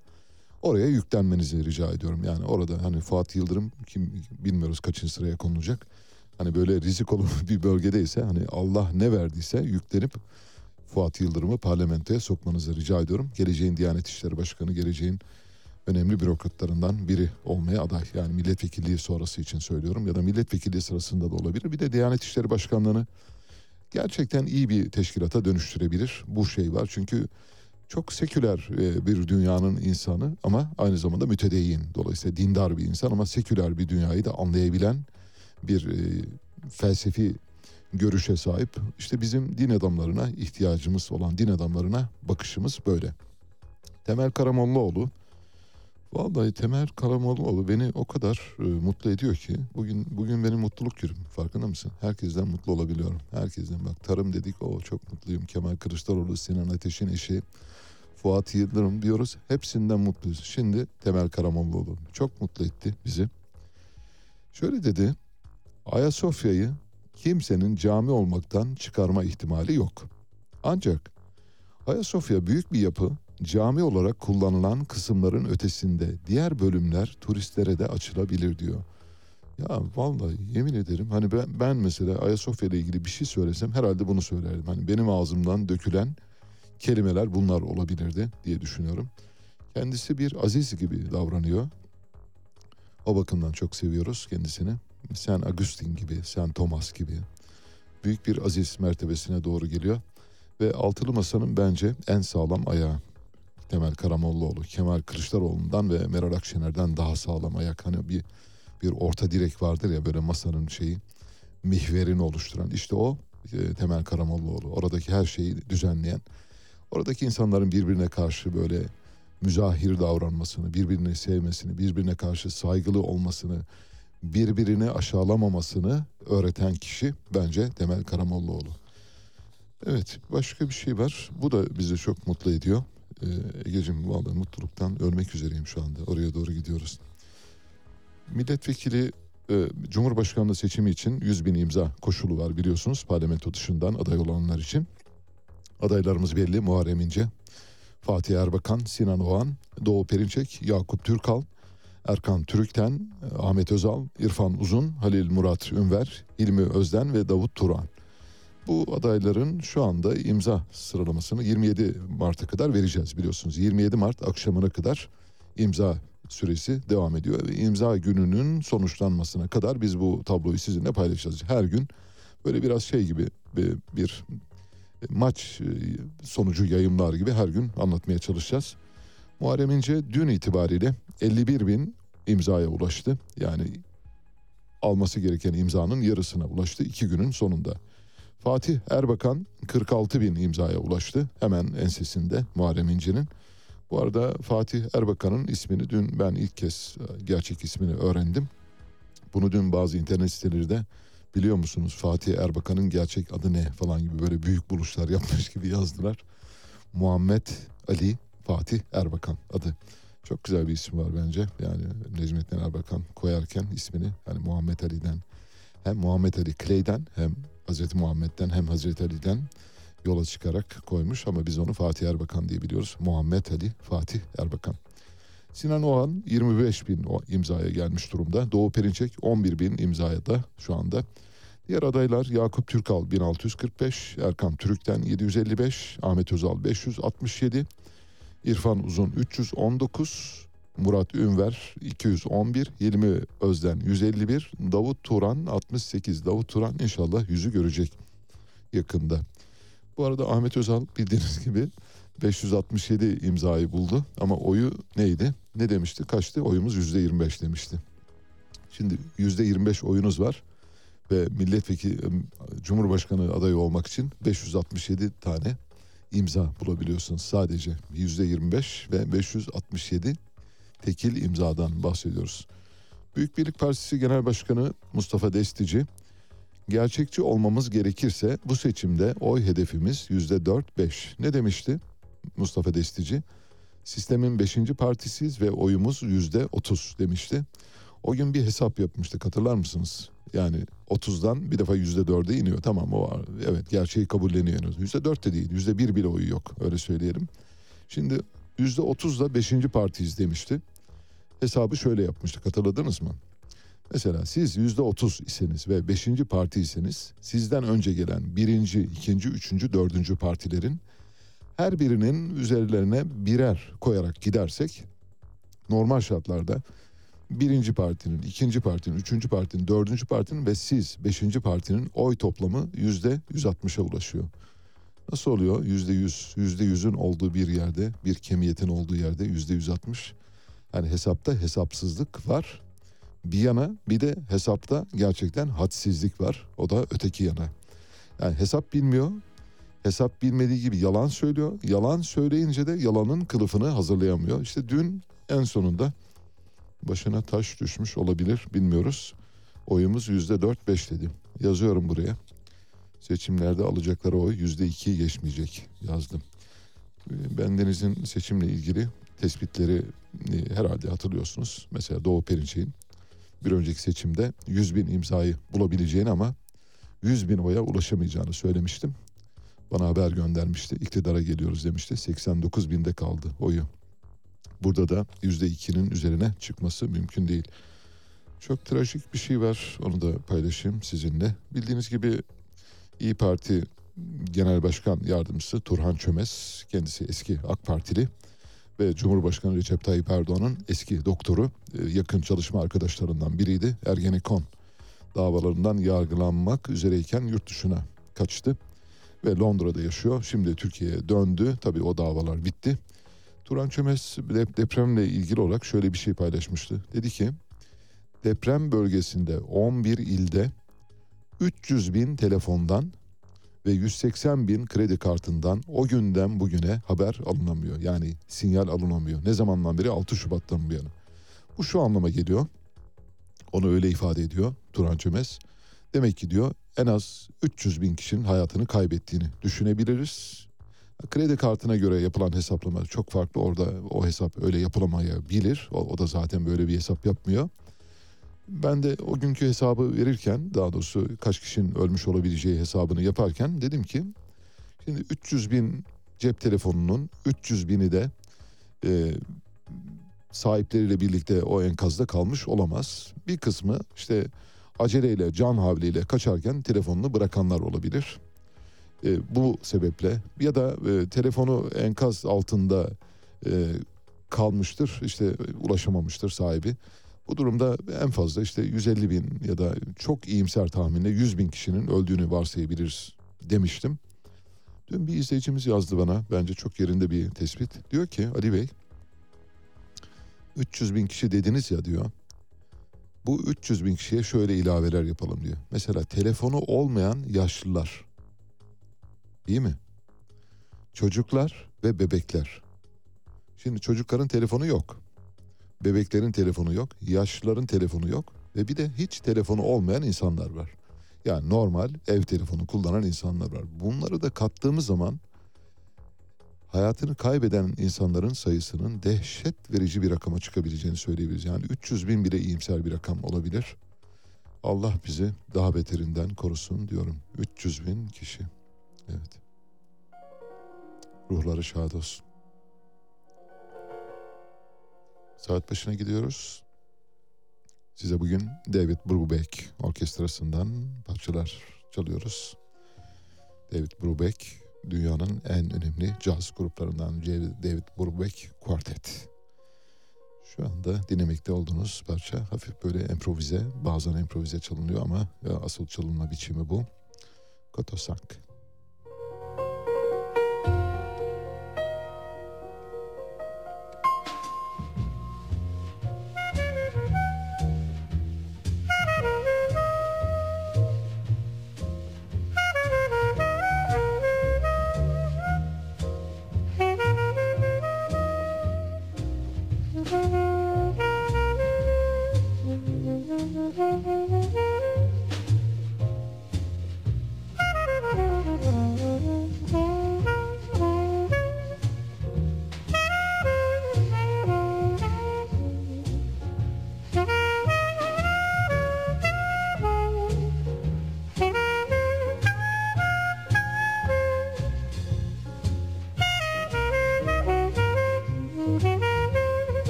oraya yüklenmenizi rica ediyorum. Yani orada hani Fuat Yıldırım kim bilmiyoruz kaçıncı sıraya konulacak. Hani böyle rizikolu (laughs) bir bölgedeyse hani Allah ne verdiyse yüklenip Fuat Yıldırım'ı parlamentoya sokmanızı rica ediyorum. Geleceğin Diyanet İşleri Başkanı, geleceğin önemli bürokratlarından biri olmaya aday. Yani milletvekilliği sonrası için söylüyorum ya da milletvekilliği sırasında da olabilir. Bir de Diyanet İşleri Başkanlığı'nı gerçekten iyi bir teşkilata dönüştürebilir. Bu şey var çünkü çok seküler e, bir dünyanın insanı ama aynı zamanda mütedeyyin. Dolayısıyla dindar bir insan ama seküler bir dünyayı da anlayabilen bir e, felsefi görüşe sahip. İşte bizim din adamlarına ihtiyacımız olan din adamlarına bakışımız böyle. Temel Karamollaoğlu Vallahi Temel Karamollaoğlu beni o kadar e, mutlu ediyor ki bugün bugün benim mutluluk günüm farkında mısın? Herkesten mutlu olabiliyorum. Herkesten bak tarım dedik o çok mutluyum. Kemal Kılıçdaroğlu, Sinan Ateş'in eşi, Fuat Yıldırım diyoruz. Hepsinden mutluyuz. Şimdi Temel Karamollaoğlu çok mutlu etti bizi. Şöyle dedi. Ayasofya'yı kimsenin cami olmaktan çıkarma ihtimali yok. Ancak Ayasofya büyük bir yapı cami olarak kullanılan kısımların ötesinde diğer bölümler turistlere de açılabilir diyor. Ya vallahi yemin ederim hani ben, ben mesela Ayasofya ile ilgili bir şey söylesem herhalde bunu söylerdim. Hani benim ağzımdan dökülen kelimeler bunlar olabilirdi diye düşünüyorum. Kendisi bir aziz gibi davranıyor. O bakımdan çok seviyoruz kendisini. Sen Agustin gibi, sen Thomas gibi büyük bir aziz mertebesine doğru geliyor. Ve altılı masanın bence en sağlam ayağı. Temel Karamollaoğlu, Kemal Kılıçdaroğlu'ndan ve Meral Akşener'den daha sağlam ayak. Hani bir bir orta direk vardır ya böyle masanın şeyi mihverini oluşturan. işte o e, Temel Karamollaoğlu. Oradaki her şeyi düzenleyen. Oradaki insanların birbirine karşı böyle müzahir davranmasını, birbirini sevmesini, birbirine karşı saygılı olmasını, birbirini aşağılamamasını öğreten kişi bence Temel Karamollaoğlu. Evet başka bir şey var. Bu da bizi çok mutlu ediyor. Ee, Ege'cim vallahi mutluluktan ölmek üzereyim şu anda. Oraya doğru gidiyoruz. Milletvekili e, Cumhurbaşkanlığı seçimi için 100 bin imza koşulu var biliyorsunuz parlamento dışından aday olanlar için. Adaylarımız belli Muharrem İnce, Fatih Erbakan, Sinan Oğan, Doğu Perinçek, Yakup Türkal, Erkan Türükten, Ahmet Özal, İrfan Uzun, Halil Murat Ünver, Hilmi Özden ve Davut Turan. Bu adayların şu anda imza sıralamasını 27 Mart'a kadar vereceğiz biliyorsunuz. 27 Mart akşamına kadar imza süresi devam ediyor. Ve imza gününün sonuçlanmasına kadar biz bu tabloyu sizinle paylaşacağız. Her gün böyle biraz şey gibi bir, bir maç e, sonucu yayımlar gibi her gün anlatmaya çalışacağız. Muharrem İnce dün itibariyle 51 bin imzaya ulaştı. Yani alması gereken imzanın yarısına ulaştı iki günün sonunda. Fatih Erbakan 46 bin imzaya ulaştı hemen ensesinde Muharrem İnce'nin. Bu arada Fatih Erbakan'ın ismini dün ben ilk kez e, gerçek ismini öğrendim. Bunu dün bazı internet siteleri de biliyor musunuz Fatih Erbakan'ın gerçek adı ne falan gibi böyle büyük buluşlar yapmış gibi yazdılar. Muhammed Ali Fatih Erbakan adı. Çok güzel bir isim var bence. Yani Necmettin Erbakan koyarken ismini hani Muhammed Ali'den hem Muhammed Ali Clay'den hem Hazreti Muhammed'den hem Hazreti Ali'den yola çıkarak koymuş ama biz onu Fatih Erbakan diye biliyoruz. Muhammed Ali Fatih Erbakan. Sinan Oğan 25 bin imzaya gelmiş durumda. Doğu Perinçek 11 bin imzaya da şu anda. Diğer adaylar Yakup Türkal 1645, Erkan Türük'ten 755, Ahmet Özal 567, İrfan Uzun 319, Murat Ünver 211, Hilmi Özden 151, Davut Turan 68. Davut Turan inşallah yüzü görecek yakında. Bu arada Ahmet Özal bildiğiniz gibi 567 imzayı buldu ama oyu neydi? Ne demişti? Kaçtı? Oyumuz %25 demişti. Şimdi %25 oyunuz var ve milletvekili Cumhurbaşkanı adayı olmak için 567 tane imza bulabiliyorsunuz sadece %25 ve 567 tekil imzadan bahsediyoruz. Büyük Birlik Partisi Genel Başkanı Mustafa Destici gerçekçi olmamız gerekirse bu seçimde oy hedefimiz yüzde dört beş. Ne demişti Mustafa Destici? Sistemin beşinci partisiyiz ve oyumuz yüzde otuz demişti. O gün bir hesap yapmıştık hatırlar mısınız? Yani 30'dan bir defa yüzde dörde iniyor. Tamam o var. Evet gerçeği kabulleniyor henüz. Yüzde dört de değil. Yüzde bir bile oyu yok. Öyle söyleyelim. Şimdi yüzde otuzda beşinci partiyiz demişti. Hesabı şöyle yapmıştık hatırladınız mı? Mesela siz yüzde otuz iseniz ve beşinci parti iseniz sizden önce gelen birinci, ikinci, üçüncü, dördüncü partilerin her birinin üzerlerine birer koyarak gidersek normal şartlarda birinci partinin, ikinci partinin, üçüncü partinin, dördüncü partinin ve siz beşinci partinin oy toplamı yüzde yüz altmışa ulaşıyor. Nasıl oluyor? Yüzde yüz, yüzde yüzün olduğu bir yerde, bir kemiyetin olduğu yerde yüzde yüz altmış. Yani hesapta hesapsızlık var bir yana bir de hesapta gerçekten hadsizlik var. O da öteki yana. Yani hesap bilmiyor. Hesap bilmediği gibi yalan söylüyor. Yalan söyleyince de yalanın kılıfını hazırlayamıyor. İşte dün en sonunda başına taş düşmüş olabilir bilmiyoruz. Oyumuz yüzde dört beş dedi. Yazıyorum buraya. Seçimlerde alacakları oy yüzde ikiyi geçmeyecek yazdım. Bendenizin seçimle ilgili tespitleri e, herhalde hatırlıyorsunuz. Mesela Doğu Perinçek'in bir önceki seçimde 100 bin imzayı bulabileceğini ama 100 bin oya ulaşamayacağını söylemiştim. Bana haber göndermişti. İktidara geliyoruz demişti. 89 binde kaldı oyu. Burada da %2'nin üzerine çıkması mümkün değil. Çok trajik bir şey var. Onu da paylaşayım sizinle. Bildiğiniz gibi İyi Parti Genel Başkan Yardımcısı Turhan Çömez, kendisi eski AK Partili ve Cumhurbaşkanı Recep Tayyip Erdoğan'ın eski doktoru, e, yakın çalışma arkadaşlarından biriydi. Ergenekon davalarından yargılanmak üzereyken yurt dışına kaçtı ve Londra'da yaşıyor. Şimdi Türkiye'ye döndü. Tabii o davalar bitti. Turan Çömez depremle ilgili olarak şöyle bir şey paylaşmıştı. Dedi ki deprem bölgesinde 11 ilde 300 bin telefondan ve 180 bin kredi kartından o günden bugüne haber alınamıyor. Yani sinyal alınamıyor. Ne zamandan beri 6 Şubat'tan bu yana. Bu şu anlama geliyor. Onu öyle ifade ediyor Turan Çömez. Demek ki diyor en az 300 bin kişinin hayatını kaybettiğini düşünebiliriz. Kredi kartına göre yapılan hesaplama çok farklı. Orada o hesap öyle yapılamayabilir. O, o da zaten böyle bir hesap yapmıyor. Ben de o günkü hesabı verirken daha doğrusu kaç kişinin ölmüş olabileceği hesabını yaparken dedim ki şimdi 300 bin cep telefonunun 300 bini de e, sahipleriyle birlikte o enkazda kalmış olamaz. Bir kısmı işte aceleyle can havliyle kaçarken telefonunu bırakanlar olabilir. E, bu sebeple ya da e, telefonu enkaz altında e, kalmıştır işte ulaşamamıştır sahibi. Bu durumda en fazla işte 150 bin ya da çok iyimser tahminle 100 bin kişinin öldüğünü varsayabiliriz demiştim. Dün bir izleyicimiz yazdı bana bence çok yerinde bir tespit. Diyor ki Ali Bey 300 bin kişi dediniz ya diyor. Bu 300 bin kişiye şöyle ilaveler yapalım diyor. Mesela telefonu olmayan yaşlılar. Değil mi? Çocuklar ve bebekler. Şimdi çocukların telefonu yok. Bebeklerin telefonu yok. Yaşlıların telefonu yok. Ve bir de hiç telefonu olmayan insanlar var. Yani normal ev telefonu kullanan insanlar var. Bunları da kattığımız zaman hayatını kaybeden insanların sayısının dehşet verici bir rakama çıkabileceğini söyleyebiliriz. Yani 300 bin bile iyimser bir rakam olabilir. Allah bizi daha beterinden korusun diyorum. 300 bin kişi. Evet. Ruhları şad olsun. Saat başına gidiyoruz. Size bugün David Brubeck orkestrasından parçalar çalıyoruz. David Brubeck dünyanın en önemli caz gruplarından David Brubeck Quartet. Şu anda dinlemekte olduğunuz parça hafif böyle improvize, bazen improvize çalınıyor ama asıl çalınma biçimi bu. Kotosak.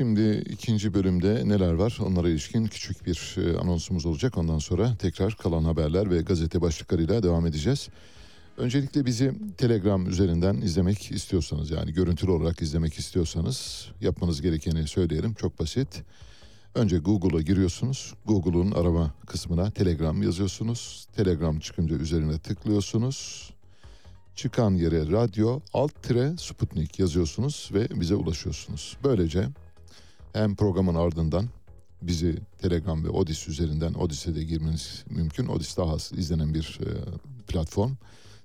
Şimdi ikinci bölümde neler var onlara ilişkin küçük bir e, anonsumuz olacak. Ondan sonra tekrar kalan haberler ve gazete başlıklarıyla devam edeceğiz. Öncelikle bizi Telegram üzerinden izlemek istiyorsanız yani görüntülü olarak izlemek istiyorsanız yapmanız gerekeni söyleyelim. Çok basit. Önce Google'a giriyorsunuz. Google'un arama kısmına Telegram yazıyorsunuz. Telegram çıkınca üzerine tıklıyorsunuz. Çıkan yere radyo alt tire Sputnik yazıyorsunuz ve bize ulaşıyorsunuz. Böylece hem programın ardından bizi Telegram ve Odis üzerinden Odis'e de girmeniz mümkün. Odis daha az izlenen bir e, platform.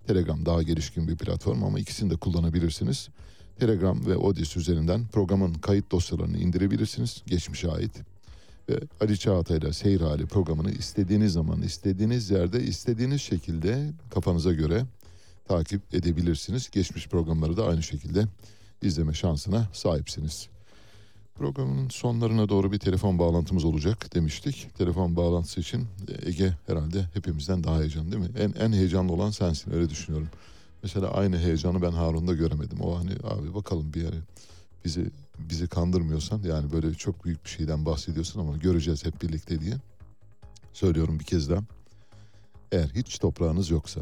Telegram daha gelişkin bir platform ama ikisini de kullanabilirsiniz. Telegram ve Odis üzerinden programın kayıt dosyalarını indirebilirsiniz. Geçmişe ait. Ve Ali Çağatay ile Seyir Hali programını istediğiniz zaman, istediğiniz yerde, istediğiniz şekilde kafanıza göre takip edebilirsiniz. Geçmiş programları da aynı şekilde izleme şansına sahipsiniz. Programın sonlarına doğru bir telefon bağlantımız olacak demiştik. Telefon bağlantısı için Ege herhalde hepimizden daha heyecanlı değil mi? En, en heyecanlı olan sensin öyle düşünüyorum. Mesela aynı heyecanı ben Harun'da göremedim. O hani abi bakalım bir yere bizi bizi kandırmıyorsan yani böyle çok büyük bir şeyden bahsediyorsun ama göreceğiz hep birlikte diye. Söylüyorum bir kez daha. Eğer hiç toprağınız yoksa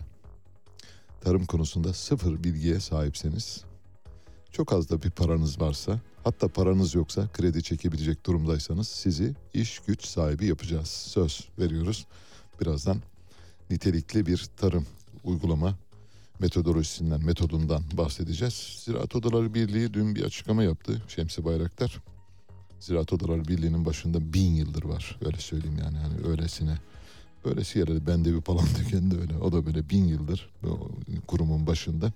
tarım konusunda sıfır bilgiye sahipseniz, çok az da bir paranız varsa, hatta paranız yoksa kredi çekebilecek durumdaysanız sizi iş güç sahibi yapacağız. Söz veriyoruz. Birazdan nitelikli bir tarım uygulama metodolojisinden, metodundan bahsedeceğiz. Ziraat Odaları Birliği dün bir açıklama yaptı Şemsi Bayraktar. Ziraat Odaları Birliği'nin başında bin yıldır var. Öyle söyleyeyim yani. yani öylesine Böylesi yerde bende bir Palandöken (laughs) de öyle. O da böyle bin yıldır kurumun başında.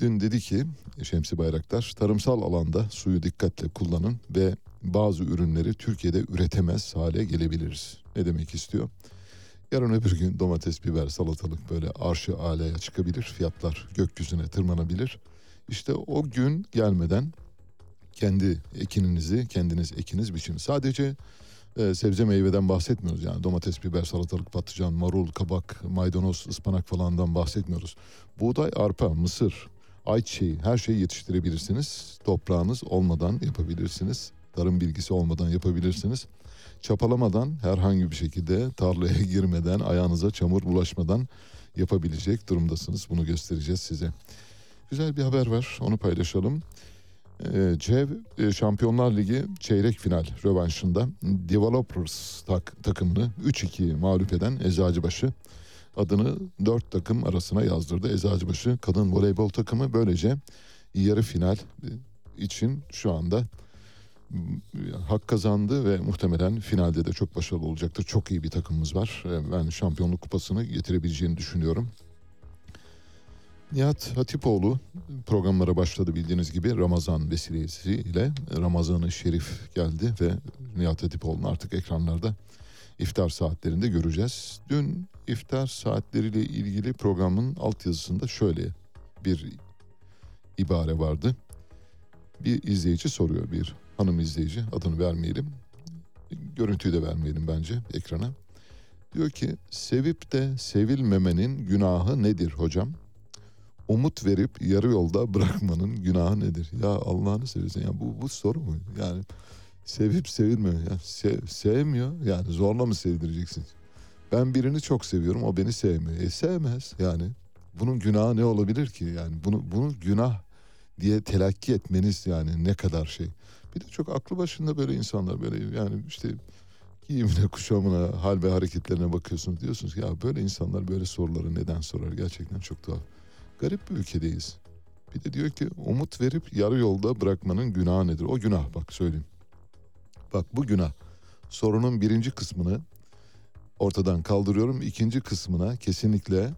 Dün dedi ki Şemsi Bayraktar tarımsal alanda suyu dikkatle kullanın ve bazı ürünleri Türkiye'de üretemez hale gelebiliriz. Ne demek istiyor? Yarın öbür gün domates, biber, salatalık böyle arşı aleye çıkabilir. Fiyatlar gökyüzüne tırmanabilir. İşte o gün gelmeden kendi ekininizi kendiniz ekiniz biçin. Sadece e, sebze meyveden bahsetmiyoruz. Yani domates, biber, salatalık, patlıcan, marul, kabak, maydanoz, ıspanak falandan bahsetmiyoruz. Buğday, arpa, mısır, ayçiçeği her şeyi yetiştirebilirsiniz. Toprağınız olmadan yapabilirsiniz. Tarım bilgisi olmadan yapabilirsiniz. Çapalamadan herhangi bir şekilde tarlaya (laughs) girmeden, ayağınıza çamur bulaşmadan yapabilecek durumdasınız. Bunu göstereceğiz size. Güzel bir haber var. Onu paylaşalım. Ee, CEV e, Şampiyonlar Ligi çeyrek final rövanşında Developers tak, takımını 3-2 mağlup eden Eczacıbaşı adını 4 takım arasına yazdırdı. Eczacıbaşı kadın voleybol takımı böylece yarı final e, için şu anda hak kazandı ve muhtemelen finalde de çok başarılı olacaktır. Çok iyi bir takımımız var. E, ben şampiyonluk kupasını getirebileceğini düşünüyorum. Nihat Hatipoğlu programlara başladı bildiğiniz gibi Ramazan vesilesiyle Ramazan-ı Şerif geldi ve Nihat Hatipoğlu'nu artık ekranlarda iftar saatlerinde göreceğiz. Dün iftar saatleriyle ilgili programın altyazısında şöyle bir ibare vardı. Bir izleyici soruyor bir hanım izleyici adını vermeyelim. Görüntüyü de vermeyelim bence ekrana. Diyor ki sevip de sevilmemenin günahı nedir hocam? umut verip yarı yolda bırakmanın günahı nedir? Ya Allah'ını seversen ya bu bu soru mu? Yani sevip sevilmiyor. Ya sev, sevmiyor. Yani zorla mı sevdireceksin? Ben birini çok seviyorum o beni sevmiyor. E sevmez yani. Bunun günahı ne olabilir ki? Yani bunu bunu günah diye telakki etmeniz yani ne kadar şey. Bir de çok aklı başında böyle insanlar böyle yani işte giyimine, kuşamına, hal ve hareketlerine bakıyorsunuz diyorsunuz ki ya böyle insanlar böyle soruları neden sorar? Gerçekten çok tuhaf. Garip bir ülkedeyiz. Bir de diyor ki umut verip yarı yolda bırakmanın günahı nedir? O günah bak söyleyeyim. Bak bu günah. Sorunun birinci kısmını ortadan kaldırıyorum. İkinci kısmına kesinlikle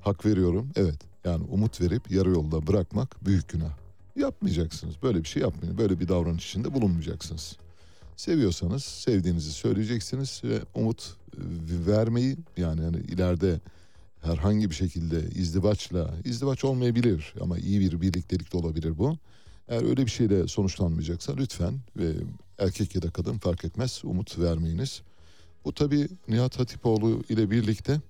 hak veriyorum. Evet yani umut verip yarı yolda bırakmak büyük günah. Yapmayacaksınız. Böyle bir şey yapmayın. Böyle bir davranış içinde bulunmayacaksınız. Seviyorsanız sevdiğinizi söyleyeceksiniz ve umut e, vermeyi yani hani ileride herhangi bir şekilde izdivaçla, izdivaç olmayabilir ama iyi bir birliktelik de olabilir bu. Eğer öyle bir şeyle sonuçlanmayacaksa lütfen ve erkek ya da kadın fark etmez umut vermeyiniz. Bu tabi Nihat Hatipoğlu ile birlikte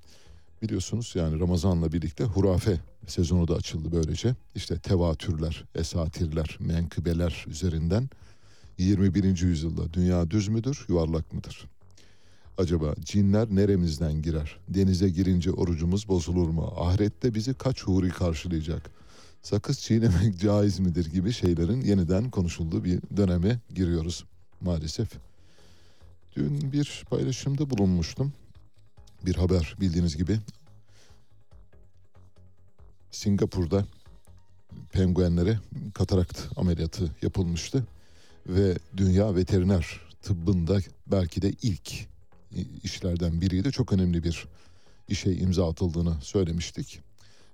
biliyorsunuz yani Ramazan'la birlikte hurafe sezonu da açıldı böylece. İşte tevatürler, esatirler, menkıbeler üzerinden 21. yüzyılda dünya düz müdür, yuvarlak mıdır? Acaba cinler neremizden girer? Denize girince orucumuz bozulur mu? Ahirette bizi kaç huri karşılayacak? Sakız çiğnemek (laughs) caiz midir gibi şeylerin yeniden konuşulduğu bir döneme giriyoruz maalesef. Dün bir paylaşımda bulunmuştum. Bir haber bildiğiniz gibi. Singapur'da penguenlere katarakt ameliyatı yapılmıştı ve dünya veteriner tıbbında belki de ilk işlerden biriydi. Çok önemli bir işe imza atıldığını söylemiştik.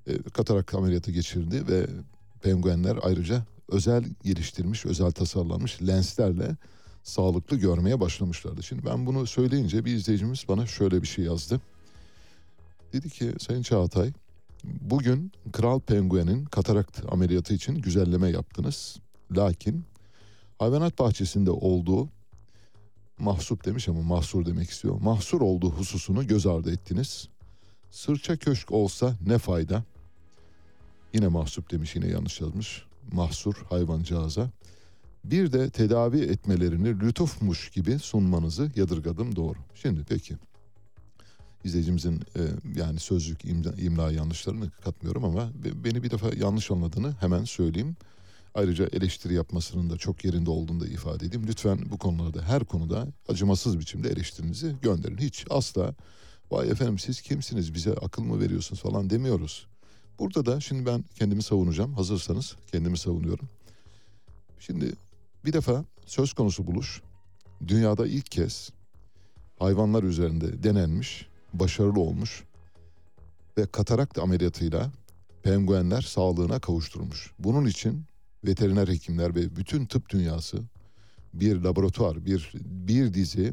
E, katarak ameliyatı geçirdi ve penguenler ayrıca özel geliştirmiş, özel tasarlanmış lenslerle sağlıklı görmeye başlamışlardı. Şimdi ben bunu söyleyince bir izleyicimiz bana şöyle bir şey yazdı. Dedi ki Sayın Çağatay bugün kral penguenin katarakt ameliyatı için güzelleme yaptınız. Lakin hayvanat bahçesinde olduğu mahsup demiş ama mahsur demek istiyor. Mahsur olduğu hususunu göz ardı ettiniz. Sırça köşk olsa ne fayda? Yine mahsup demiş yine yanlış yazmış. Mahsur hayvancağıza. Bir de tedavi etmelerini lütufmuş gibi sunmanızı yadırgadım doğru. Şimdi peki izleyicimizin e, yani sözlük imla, imla yanlışlarını katmıyorum ama beni bir defa yanlış anladığını hemen söyleyeyim. Ayrıca eleştiri yapmasının da çok yerinde olduğunu da ifade edeyim. Lütfen bu konularda her konuda acımasız biçimde eleştirinizi gönderin. Hiç asla vay efendim siz kimsiniz bize akıl mı veriyorsunuz falan demiyoruz. Burada da şimdi ben kendimi savunacağım. Hazırsanız kendimi savunuyorum. Şimdi bir defa söz konusu buluş dünyada ilk kez hayvanlar üzerinde denenmiş, başarılı olmuş ve katarakt ameliyatıyla penguenler sağlığına kavuşturulmuş. Bunun için veteriner hekimler ve bütün tıp dünyası bir laboratuvar, bir bir dizi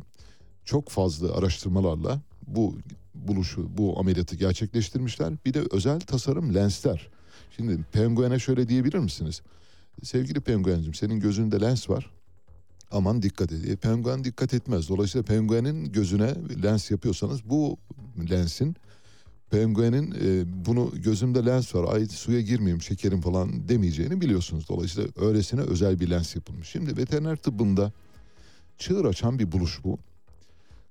çok fazla araştırmalarla bu buluşu, bu ameliyatı gerçekleştirmişler. Bir de özel tasarım lensler. Şimdi penguene şöyle diyebilir misiniz? Sevgili penguencim senin gözünde lens var. Aman dikkat et. E, penguen dikkat etmez. Dolayısıyla penguenin gözüne lens yapıyorsanız bu lensin penguenin e, bunu gözümde lens var ay suya girmeyeyim şekerim falan demeyeceğini biliyorsunuz. Dolayısıyla öylesine özel bir lens yapılmış. Şimdi veteriner tıbbında çığır açan bir buluş bu.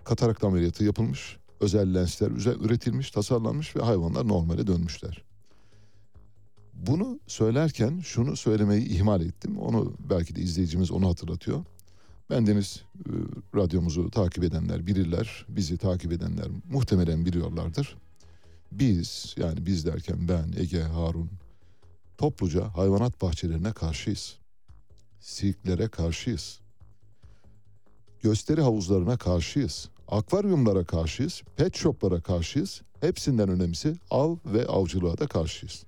Katarakt ameliyatı yapılmış. Özel lensler üretilmiş, tasarlanmış ve hayvanlar normale dönmüşler. Bunu söylerken şunu söylemeyi ihmal ettim. Onu belki de izleyicimiz onu hatırlatıyor. Ben Deniz e, radyomuzu takip edenler bilirler. Bizi takip edenler muhtemelen biliyorlardır. Biz yani biz derken ben, Ege, Harun topluca hayvanat bahçelerine karşıyız. Sirklere karşıyız. Gösteri havuzlarına karşıyız. Akvaryumlara karşıyız. Pet shoplara karşıyız. Hepsinden önemlisi av ve avcılığa da karşıyız.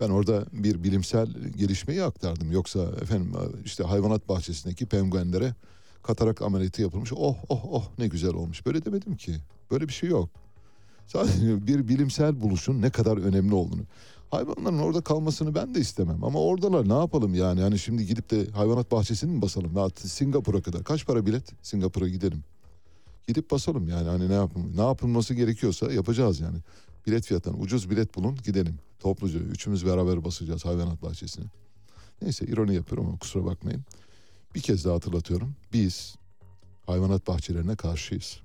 Ben orada bir bilimsel gelişmeyi aktardım. Yoksa efendim işte hayvanat bahçesindeki penguenlere katarak ameliyatı yapılmış. Oh oh oh ne güzel olmuş. Böyle demedim ki. Böyle bir şey yok. Sadece bir bilimsel buluşun ne kadar önemli olduğunu. Hayvanların orada kalmasını ben de istemem ama oradalar ne yapalım yani? Hani şimdi gidip de hayvanat bahçesini mi basalım? Singapur'a kadar. Kaç para bilet? Singapur'a gidelim. Gidip basalım yani hani ne yapın ne yapılması gerekiyorsa yapacağız yani. Bilet fiyatından ucuz bilet bulun gidelim. Topluca üçümüz beraber basacağız hayvanat bahçesine. Neyse ironi yapıyorum ama kusura bakmayın. Bir kez daha hatırlatıyorum. Biz hayvanat bahçelerine karşıyız.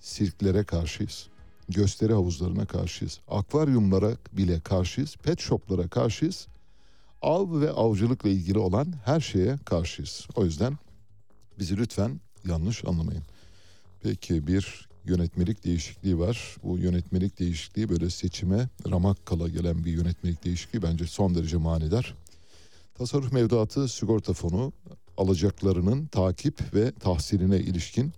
Sirklere karşıyız gösteri havuzlarına karşıyız. Akvaryumlara bile karşıyız. Pet shoplara karşıyız. Av ve avcılıkla ilgili olan her şeye karşıyız. O yüzden bizi lütfen yanlış anlamayın. Peki bir yönetmelik değişikliği var. Bu yönetmelik değişikliği böyle seçime ramak kala gelen bir yönetmelik değişikliği bence son derece manidar. Tasarruf mevduatı sigorta fonu alacaklarının takip ve tahsiline ilişkin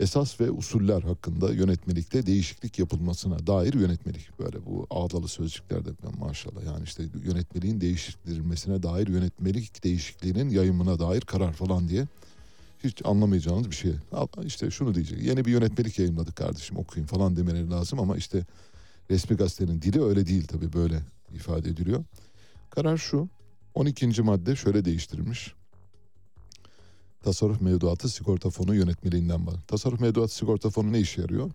esas ve usuller hakkında yönetmelikte değişiklik yapılmasına dair yönetmelik. Böyle bu ağdalı sözcüklerde maşallah yani işte yönetmeliğin değiştirilmesine dair yönetmelik değişikliğinin yayımına dair karar falan diye hiç anlamayacağınız bir şey. İşte şunu diyecek. Yeni bir yönetmelik yayınladık kardeşim okuyun falan demeleri lazım ama işte resmi gazetenin dili öyle değil tabii böyle ifade ediliyor. Karar şu. 12. madde şöyle değiştirilmiş. Tasarruf mevduatı sigorta fonu yönetmeliğinden var. Tasarruf mevduatı sigorta fonu ne işe yarıyor?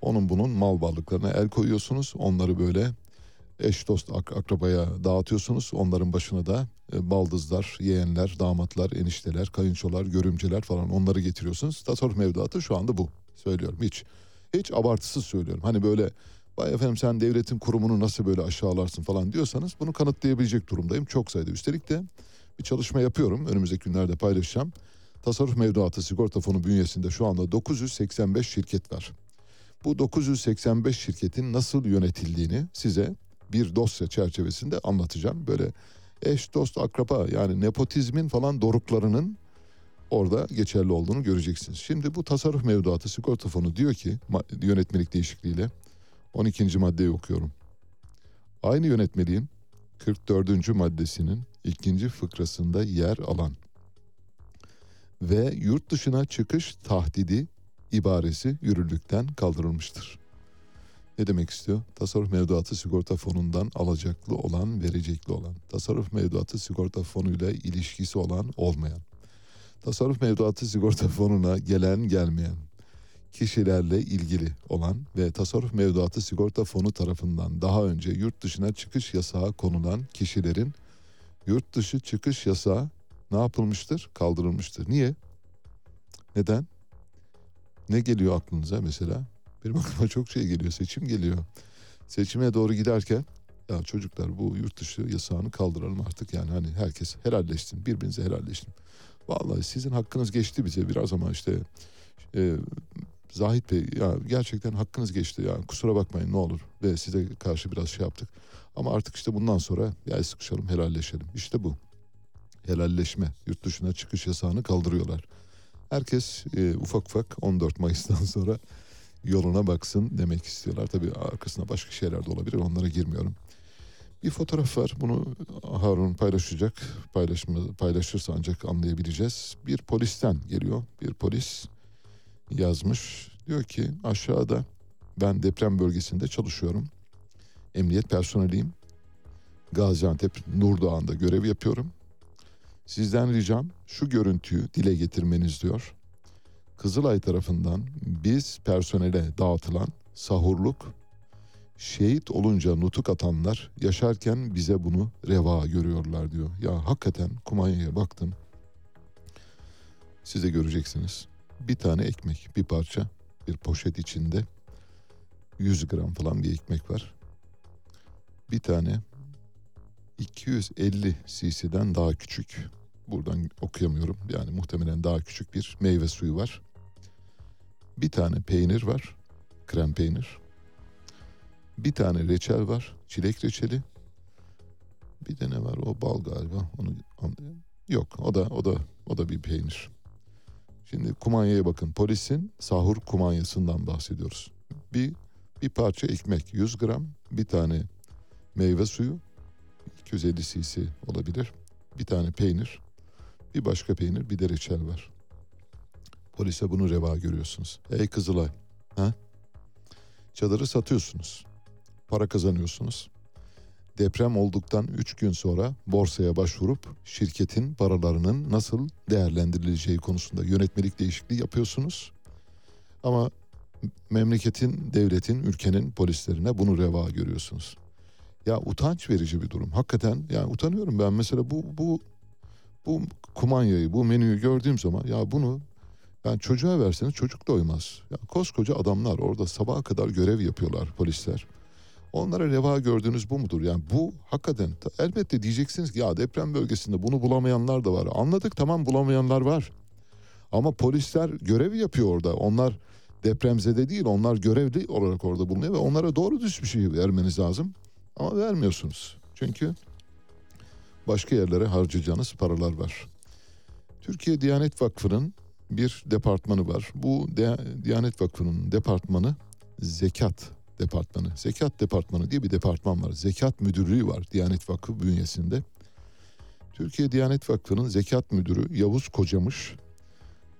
Onun bunun mal varlıklarına el koyuyorsunuz. Onları böyle eş dost ak- akrabaya dağıtıyorsunuz. Onların başına da e, baldızlar, yeğenler, damatlar, enişteler, kayınçolar, görümceler falan onları getiriyorsunuz. Tasarruf mevduatı şu anda bu. Söylüyorum hiç. Hiç abartısız söylüyorum. Hani böyle vay efendim sen devletin kurumunu nasıl böyle aşağılarsın falan diyorsanız bunu kanıtlayabilecek durumdayım. Çok sayıda. Üstelik de bir çalışma yapıyorum. Önümüzdeki günlerde paylaşacağım. Tasarruf mevduatı sigorta fonu bünyesinde şu anda 985 şirket var. Bu 985 şirketin nasıl yönetildiğini size bir dosya çerçevesinde anlatacağım. Böyle eş dost akraba yani nepotizmin falan doruklarının orada geçerli olduğunu göreceksiniz. Şimdi bu tasarruf mevduatı sigorta fonu diyor ki yönetmelik değişikliğiyle 12. maddeyi okuyorum. Aynı yönetmeliğin 44. maddesinin ikinci fıkrasında yer alan ve yurt dışına çıkış tahdidi ibaresi yürürlükten kaldırılmıştır. Ne demek istiyor? Tasarruf mevduatı sigorta fonundan alacaklı olan, verecekli olan, tasarruf mevduatı sigorta fonuyla ilişkisi olan, olmayan, tasarruf mevduatı sigorta fonuna gelen, gelmeyen kişilerle ilgili olan ve tasarruf mevduatı sigorta fonu tarafından daha önce yurt dışına çıkış yasağı konulan kişilerin yurt dışı çıkış yasağı ne yapılmıştır? Kaldırılmıştır. Niye? Neden? Ne geliyor aklınıza mesela? Benim aklıma çok şey geliyor. Seçim geliyor. Seçime doğru giderken ya çocuklar bu yurt dışı yasağını kaldıralım artık yani hani herkes helalleşsin birbirinize helalleşsin. Vallahi sizin hakkınız geçti bize biraz ama işte e, Zahit Bey ya gerçekten hakkınız geçti ya kusura bakmayın ne olur ve size karşı biraz şey yaptık. Ama artık işte bundan sonra ya sıkışalım helalleşelim işte bu helalleşme yurt dışına çıkış yasağını kaldırıyorlar. Herkes e, ufak ufak 14 Mayıs'tan (laughs) sonra yoluna baksın demek istiyorlar. Tabii arkasında başka şeyler de olabilir onlara girmiyorum. Bir fotoğraf var bunu Harun paylaşacak. Paylaşma, paylaşırsa ancak anlayabileceğiz. Bir polisten geliyor. Bir polis yazmış. Diyor ki aşağıda ben deprem bölgesinde çalışıyorum. Emniyet personeliyim. Gaziantep Nurdağ'ında görev yapıyorum. Sizden ricam şu görüntüyü dile getirmeniz diyor. Kızılay tarafından biz personele dağıtılan sahurluk şehit olunca nutuk atanlar yaşarken bize bunu reva görüyorlar diyor. Ya hakikaten kumanyaya baktım. Siz de göreceksiniz. Bir tane ekmek, bir parça, bir poşet içinde 100 gram falan bir ekmek var. Bir tane 250 cc'den daha küçük buradan okuyamıyorum. Yani muhtemelen daha küçük bir meyve suyu var. Bir tane peynir var. Krem peynir. Bir tane reçel var. Çilek reçeli. Bir de ne var? O bal galiba. Onu yok. O da o da o da bir peynir. Şimdi kumanyaya bakın. Polisin sahur kumanyasından bahsediyoruz. Bir bir parça ekmek 100 gram, bir tane meyve suyu 250 cc olabilir. Bir tane peynir, bir başka peynir bir de reçel var. Polise bunu reva görüyorsunuz. Ey Kızılay. Ha? Çadırı satıyorsunuz. Para kazanıyorsunuz. Deprem olduktan 3 gün sonra borsaya başvurup şirketin paralarının nasıl değerlendirileceği konusunda yönetmelik değişikliği yapıyorsunuz. Ama memleketin, devletin, ülkenin polislerine bunu reva görüyorsunuz. Ya utanç verici bir durum. Hakikaten yani utanıyorum ben mesela bu bu bu kumanyayı, bu menüyü gördüğüm zaman ya bunu ben çocuğa verseniz çocuk doymaz. Ya koskoca adamlar orada sabaha kadar görev yapıyorlar polisler. Onlara reva gördüğünüz bu mudur? Yani bu hakikaten elbette diyeceksiniz ki ya deprem bölgesinde bunu bulamayanlar da var. Anladık tamam bulamayanlar var. Ama polisler görev yapıyor orada. Onlar depremzede değil onlar görevli olarak orada bulunuyor ve onlara doğru düz bir şey vermeniz lazım. Ama vermiyorsunuz. Çünkü başka yerlere harcayacağınız paralar var. Türkiye Diyanet Vakfı'nın bir departmanı var. Bu Diyanet Vakfı'nın departmanı zekat departmanı. Zekat departmanı diye bir departman var. Zekat müdürlüğü var Diyanet Vakfı bünyesinde. Türkiye Diyanet Vakfı'nın zekat müdürü Yavuz Kocamış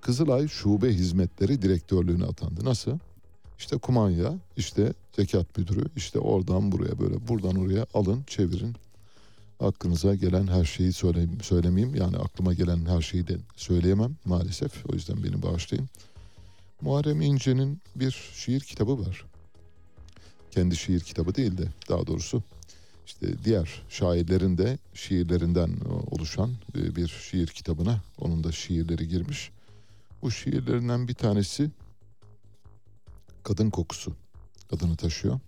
Kızılay Şube Hizmetleri Direktörlüğüne atandı. Nasıl? İşte kumanya, işte zekat müdürü, işte oradan buraya böyle buradan oraya alın, çevirin. Aklınıza gelen her şeyi söyle, söylemeyeyim. Yani aklıma gelen her şeyi de söyleyemem maalesef. O yüzden beni bağışlayın. Muharrem İnce'nin bir şiir kitabı var. Kendi şiir kitabı değil de daha doğrusu işte diğer şairlerin de şiirlerinden oluşan e, bir şiir kitabına onun da şiirleri girmiş. Bu şiirlerinden bir tanesi Kadın Kokusu adını taşıyor.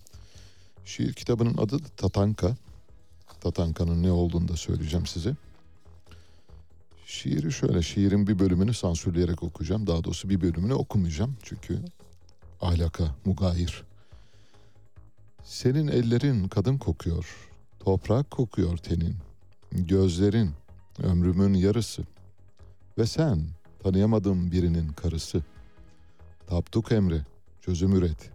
Şiir kitabının adı Tatanka. Tatanka'nın ne olduğunu da söyleyeceğim size. Şiiri şöyle, şiirin bir bölümünü sansürleyerek okuyacağım. Daha doğrusu bir bölümünü okumayacağım. Çünkü ahlaka mugayir. Senin ellerin kadın kokuyor. Toprak kokuyor tenin. Gözlerin ömrümün yarısı. Ve sen tanıyamadım birinin karısı. Tapduk emri, çözüm üret.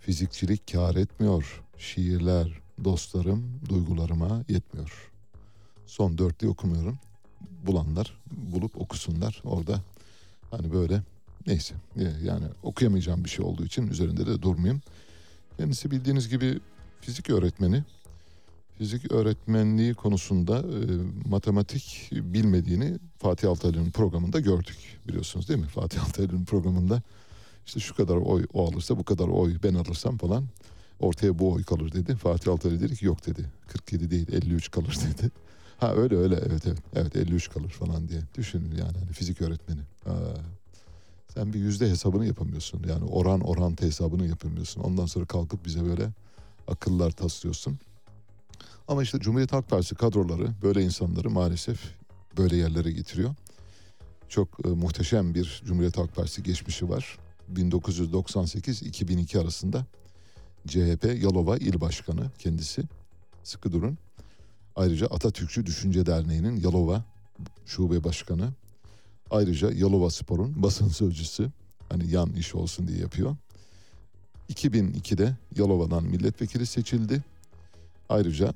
Fizikçilik kar etmiyor. Şiirler, dostlarım, duygularıma yetmiyor. Son dörtlü okumuyorum. Bulanlar bulup okusunlar orada. Hani böyle neyse yani okuyamayacağım bir şey olduğu için üzerinde de durmayayım. Kendisi bildiğiniz gibi fizik öğretmeni. Fizik öğretmenliği konusunda e, matematik bilmediğini Fatih Altaylı'nın programında gördük biliyorsunuz değil mi? Fatih Altaylı'nın programında işte şu kadar oy o alırsa bu kadar oy ben alırsam falan ortaya bu oy kalır dedi. Fatih Altaylı dedi ki yok dedi 47 değil 53 kalır (laughs) dedi. Ha öyle öyle evet evet, evet 53 kalır falan diye düşünün yani hani fizik öğretmeni. Ha, sen bir yüzde hesabını yapamıyorsun yani oran oran hesabını yapamıyorsun. Ondan sonra kalkıp bize böyle akıllar taslıyorsun. Ama işte Cumhuriyet Halk Partisi kadroları böyle insanları maalesef böyle yerlere getiriyor. Çok e, muhteşem bir Cumhuriyet Halk Partisi geçmişi var. 1998-2002 arasında CHP Yalova İl Başkanı kendisi. Sıkı durun. Ayrıca Atatürkçü Düşünce Derneği'nin Yalova Şube Başkanı. Ayrıca Yalova Spor'un basın sözcüsü. Hani yan iş olsun diye yapıyor. 2002'de Yalova'dan milletvekili seçildi. Ayrıca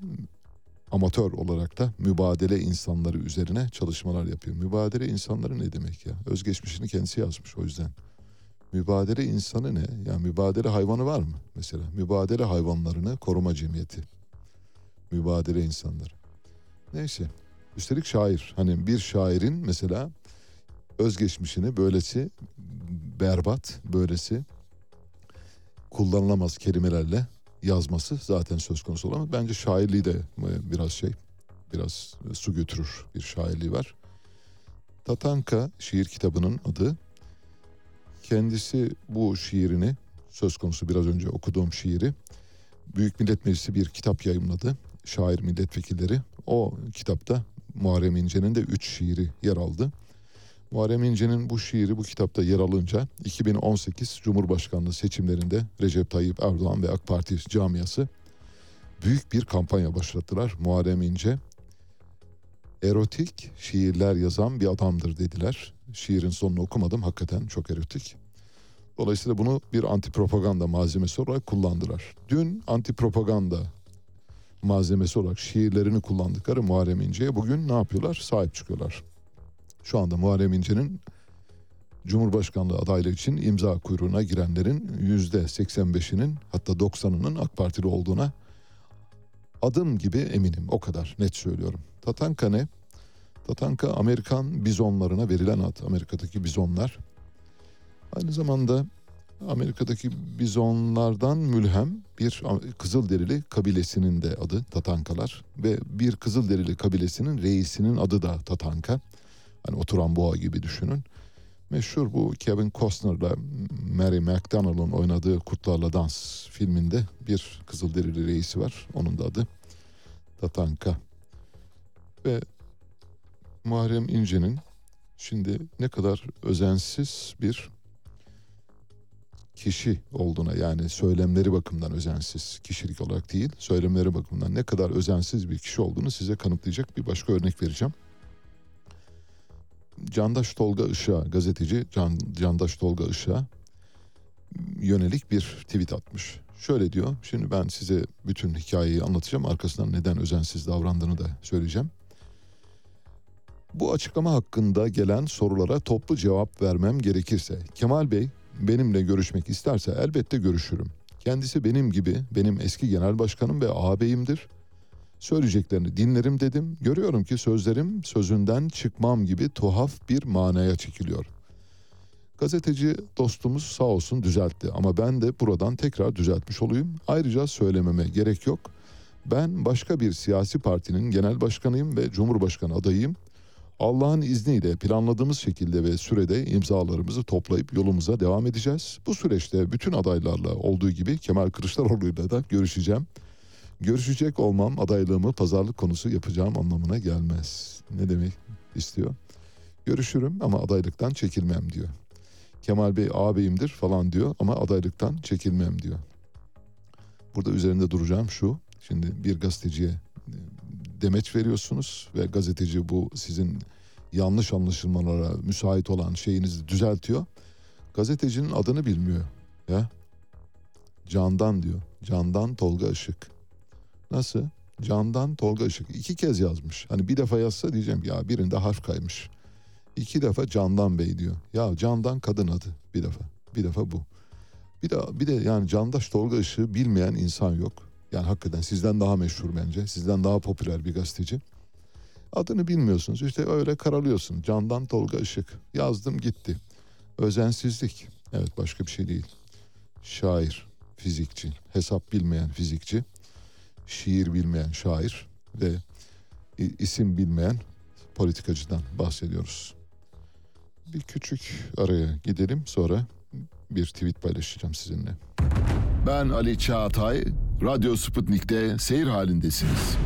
amatör olarak da mübadele insanları üzerine çalışmalar yapıyor. Mübadele insanları ne demek ya? Özgeçmişini kendisi yazmış o yüzden. Mübadele insanı ne? Yani mübadele hayvanı var mı? Mesela mübadele hayvanlarını koruma cemiyeti. Mübadele insanları. Neyse. Üstelik şair. Hani bir şairin mesela özgeçmişini böylesi berbat, böylesi kullanılamaz kelimelerle yazması zaten söz konusu olamaz. Bence şairliği de e, biraz şey, biraz su götürür bir şairliği var. Tatanka şiir kitabının adı. Kendisi bu şiirini, söz konusu biraz önce okuduğum şiiri, Büyük Millet Meclisi bir kitap yayımladı. Şair milletvekilleri. O kitapta Muharrem İnce'nin de üç şiiri yer aldı. Muharrem İnce'nin bu şiiri bu kitapta yer alınca 2018 Cumhurbaşkanlığı seçimlerinde Recep Tayyip Erdoğan ve AK Parti camiası büyük bir kampanya başlattılar. Muharrem İnce erotik şiirler yazan bir adamdır dediler. Şiirin sonunu okumadım hakikaten çok erotik. Dolayısıyla bunu bir anti propaganda malzemesi olarak kullandılar. Dün anti propaganda malzemesi olarak şiirlerini kullandıkları Muharrem İnce'ye bugün ne yapıyorlar? Sahip çıkıyorlar. Şu anda Muharrem İnce'nin Cumhurbaşkanlığı adaylığı için imza kuyruğuna girenlerin yüzde 85'inin hatta 90'ının AK Partili olduğuna adım gibi eminim. O kadar net söylüyorum. Tatanka ne? Tatanka Amerikan bizonlarına verilen ad. Amerika'daki bizonlar. Aynı zamanda Amerika'daki bizonlardan mülhem bir Kızılderili kabilesinin de adı Tatankalar ve bir Kızılderili kabilesinin reisinin adı da Tatanka. Hani oturan boğa gibi düşünün. Meşhur bu Kevin Costner'la Mary McDonnell'ın oynadığı Kurtlarla Dans filminde bir Kızılderili reisi var. Onun da adı Tatanka. Ve Muharrem İnce'nin şimdi ne kadar özensiz bir kişi olduğuna yani söylemleri bakımından özensiz kişilik olarak değil söylemleri bakımından ne kadar özensiz bir kişi olduğunu size kanıtlayacak bir başka örnek vereceğim. Candaş Tolga Işık'a gazeteci Can, Candaş Tolga Işık'a yönelik bir tweet atmış. Şöyle diyor. Şimdi ben size bütün hikayeyi anlatacağım. Arkasından neden özensiz davrandığını da söyleyeceğim. Bu açıklama hakkında gelen sorulara toplu cevap vermem gerekirse Kemal Bey benimle görüşmek isterse elbette görüşürüm. Kendisi benim gibi benim eski genel başkanım ve ağabeyimdir. Söyleyeceklerini dinlerim dedim. Görüyorum ki sözlerim sözünden çıkmam gibi tuhaf bir manaya çekiliyor. Gazeteci dostumuz sağ olsun düzeltti ama ben de buradan tekrar düzeltmiş olayım. Ayrıca söylememe gerek yok. Ben başka bir siyasi partinin genel başkanıyım ve cumhurbaşkanı adayıyım. Allah'ın izniyle planladığımız şekilde ve sürede imzalarımızı toplayıp yolumuza devam edeceğiz. Bu süreçte bütün adaylarla olduğu gibi Kemal Kılıçdaroğlu'yla da görüşeceğim. Görüşecek olmam adaylığımı pazarlık konusu yapacağım anlamına gelmez. Ne demek istiyor? Görüşürüm ama adaylıktan çekilmem diyor. Kemal Bey ağabeyimdir falan diyor ama adaylıktan çekilmem diyor. Burada üzerinde duracağım şu. Şimdi bir gazeteciye demeç veriyorsunuz ve gazeteci bu sizin yanlış anlaşılmalara müsait olan şeyinizi düzeltiyor. Gazetecinin adını bilmiyor ya. Candan diyor. Candan Tolga Işık. Nasıl? Candan Tolga Işık. İki kez yazmış. Hani bir defa yazsa diyeceğim ya birinde harf kaymış. İki defa Candan Bey diyor. Ya Candan kadın adı bir defa. Bir defa bu. Bir de bir de yani Candaş Tolga Işık'ı bilmeyen insan yok. Yani hakikaten sizden daha meşhur bence. Sizden daha popüler bir gazeteci. Adını bilmiyorsunuz. İşte öyle karalıyorsun. Candan Tolga Işık. Yazdım gitti. Özensizlik. Evet başka bir şey değil. Şair, fizikçi, hesap bilmeyen fizikçi, şiir bilmeyen şair ve isim bilmeyen politikacıdan bahsediyoruz. Bir küçük araya gidelim sonra bir tweet paylaşacağım sizinle. Ben Ali Çağatay, Radyo Sputnik'te seyir halindesiniz.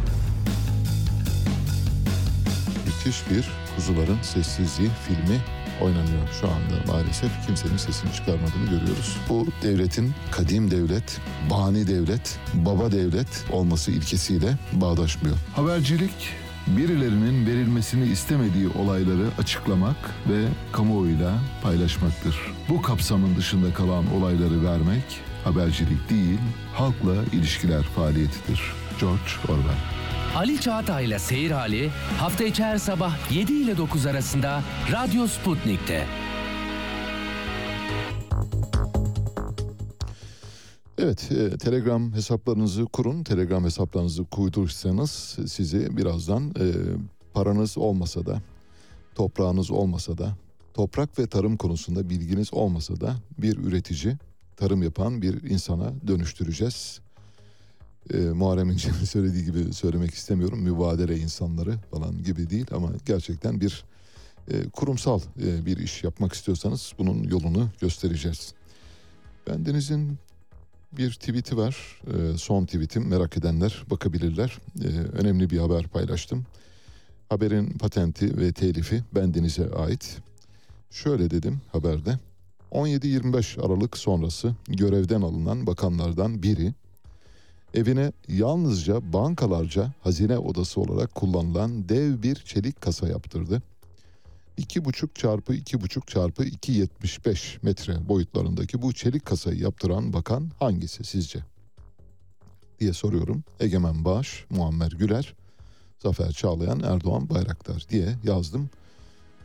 Müthiş bir Kuzuların Sessizliği filmi oynanıyor şu anda maalesef. Kimsenin sesini çıkarmadığını görüyoruz. Bu devletin kadim devlet, bani devlet, baba devlet olması ilkesiyle bağdaşmıyor. Habercilik birilerinin verilmesini istemediği olayları açıklamak ve kamuoyuyla paylaşmaktır. Bu kapsamın dışında kalan olayları vermek habercilik değil, halkla ilişkiler faaliyetidir. George Orwell Ali Çağatay'la Seyir Hali hafta içi her sabah 7 ile 9 arasında Radyo Sputnik'te. Evet, e, Telegram hesaplarınızı kurun. Telegram hesaplarınızı kurdurursanız sizi birazdan e, paranız olmasa da, toprağınız olmasa da, toprak ve tarım konusunda bilginiz olmasa da bir üretici, tarım yapan bir insana dönüştüreceğiz. E, Muharrem İnce'nin söylediği gibi söylemek istemiyorum. Mübadele insanları falan gibi değil ama gerçekten bir e, kurumsal e, bir iş yapmak istiyorsanız bunun yolunu göstereceğiz. Ben Deniz'in bir tweet'i var. E, son tweet'im merak edenler bakabilirler. E, önemli bir haber paylaştım. Haberin patenti ve telifi bendenize ait. Şöyle dedim haberde. 17-25 Aralık sonrası görevden alınan bakanlardan biri evine yalnızca bankalarca hazine odası olarak kullanılan dev bir çelik kasa yaptırdı. 2,5 çarpı 2,5 çarpı 2,75 metre boyutlarındaki bu çelik kasayı yaptıran bakan hangisi sizce? diye soruyorum. Egemen Bağış, Muammer Güler, Zafer Çağlayan, Erdoğan Bayraktar diye yazdım.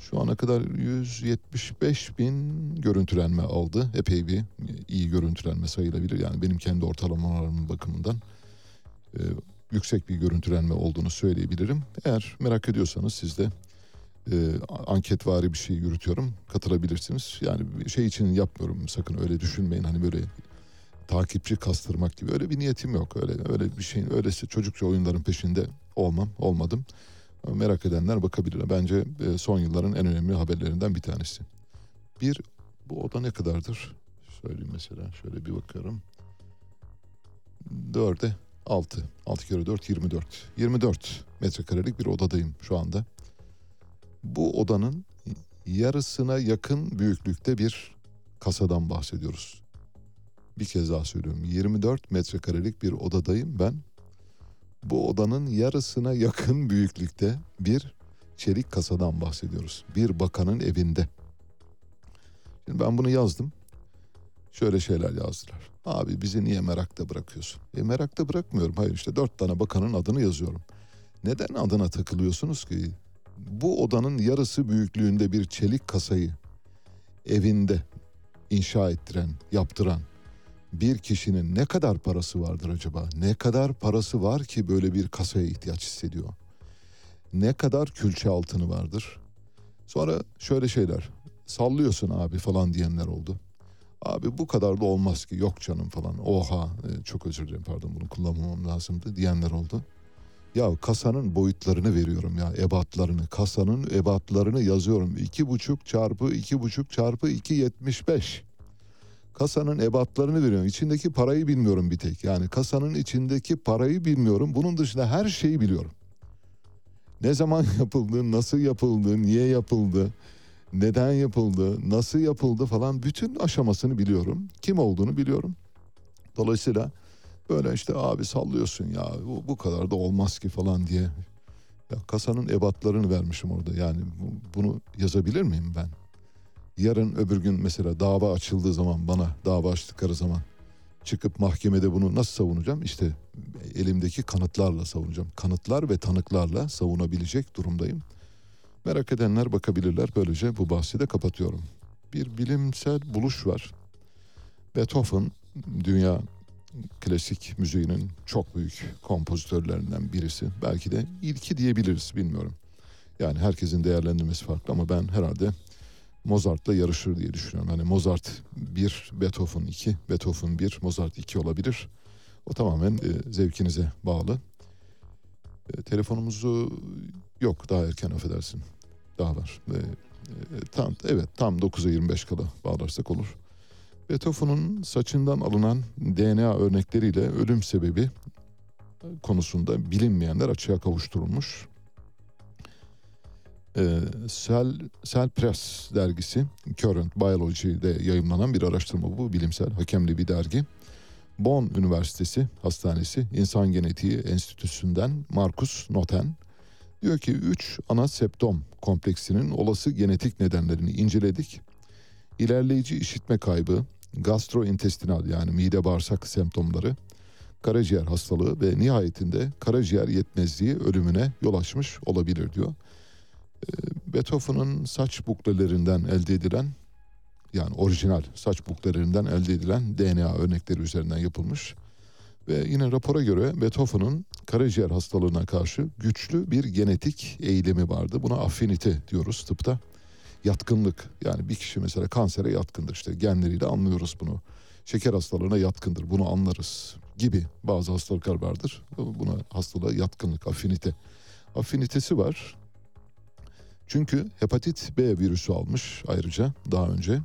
Şu ana kadar 175 bin görüntülenme aldı. Epey bir iyi görüntülenme sayılabilir. Yani benim kendi ortalamalarımın bakımından e, yüksek bir görüntülenme olduğunu söyleyebilirim. Eğer merak ediyorsanız siz de e, anketvari bir şey yürütüyorum. Katılabilirsiniz. Yani şey için yapmıyorum. Sakın öyle düşünmeyin. Hani böyle takipçi kastırmak gibi öyle bir niyetim yok. Öyle öyle bir şeyin öylesi çocukça oyunların peşinde olmam, olmadım. Merak edenler bakabilir. Bence e, son yılların en önemli haberlerinden bir tanesi. Bir, bu oda ne kadardır? Söyleyeyim mesela. Şöyle bir bakıyorum. Dörde altı. Altı kere dört, yirmi dört. Yirmi dört metrekarelik bir odadayım şu anda. Bu odanın yarısına yakın büyüklükte bir kasadan bahsediyoruz. Bir kez daha söylüyorum. 24 metrekarelik bir odadayım ben bu odanın yarısına yakın büyüklükte bir çelik kasadan bahsediyoruz. Bir bakanın evinde. Şimdi ben bunu yazdım. Şöyle şeyler yazdılar. Abi bizi niye merakta bırakıyorsun? E merakta bırakmıyorum. Hayır işte dört tane bakanın adını yazıyorum. Neden adına takılıyorsunuz ki? Bu odanın yarısı büyüklüğünde bir çelik kasayı evinde inşa ettiren, yaptıran bir kişinin ne kadar parası vardır acaba? Ne kadar parası var ki böyle bir kasaya ihtiyaç hissediyor? Ne kadar külçe altını vardır? Sonra şöyle şeyler, sallıyorsun abi falan diyenler oldu. Abi bu kadar da olmaz ki yok canım falan. Oha e, çok özür dilerim pardon bunu kullanmamam lazımdı diyenler oldu. Ya kasanın boyutlarını veriyorum ya ebatlarını. Kasanın ebatlarını yazıyorum. iki buçuk çarpı iki buçuk çarpı iki yetmiş beş. Kasanın ebatlarını veriyorum. İçindeki parayı bilmiyorum bir tek. Yani kasanın içindeki parayı bilmiyorum. Bunun dışında her şeyi biliyorum. Ne zaman (laughs) yapıldı, nasıl yapıldı, niye yapıldı, neden yapıldı, nasıl yapıldı falan bütün aşamasını biliyorum. Kim olduğunu biliyorum. Dolayısıyla böyle işte abi sallıyorsun ya bu, bu kadar da olmaz ki falan diye. Ya kasanın ebatlarını vermişim orada yani bu- bunu yazabilir miyim ben? Yarın öbür gün mesela dava açıldığı zaman bana dava açtıkları zaman çıkıp mahkemede bunu nasıl savunacağım? İşte elimdeki kanıtlarla savunacağım. Kanıtlar ve tanıklarla savunabilecek durumdayım. Merak edenler bakabilirler. Böylece bu bahsi de kapatıyorum. Bir bilimsel buluş var. Beethoven dünya klasik müziğinin çok büyük kompozitörlerinden birisi. Belki de ilki diyebiliriz bilmiyorum. Yani herkesin değerlendirmesi farklı ama ben herhalde Mozart'la yarışır diye düşünüyorum. Hani Mozart 1, Beethoven 2, Beethoven 1, Mozart 2 olabilir. O tamamen e, zevkinize bağlı. E, telefonumuzu yok daha erken affedersin. Daha var. E, e, tam evet tam 9'a 25 kala bağlarsak olur. Beethoven'un saçından alınan DNA örnekleriyle ölüm sebebi konusunda bilinmeyenler açığa kavuşturulmuş. Ee, Cell, Cell Press dergisi Current Biology'de yayımlanan bir araştırma bu bilimsel hakemli bir dergi. Bonn Üniversitesi Hastanesi İnsan Genetiği Enstitüsü'nden Markus Noten diyor ki 3 ana septom kompleksinin olası genetik nedenlerini inceledik. İlerleyici işitme kaybı, gastrointestinal yani mide bağırsak semptomları, karaciğer hastalığı ve nihayetinde karaciğer yetmezliği ölümüne yol açmış olabilir diyor. Ee, Beethoven'ın saç buklelerinden elde edilen yani orijinal saç buklelerinden elde edilen DNA örnekleri üzerinden yapılmış. Ve yine rapora göre Beethoven'ın karaciğer hastalığına karşı güçlü bir genetik eğilimi vardı. Buna affinite diyoruz tıpta. Yatkınlık yani bir kişi mesela kansere yatkındır işte genleriyle anlıyoruz bunu. Şeker hastalığına yatkındır bunu anlarız gibi bazı hastalıklar vardır. Buna hastalığa yatkınlık, afinite. Afinitesi var. Çünkü hepatit B virüsü almış ayrıca daha önce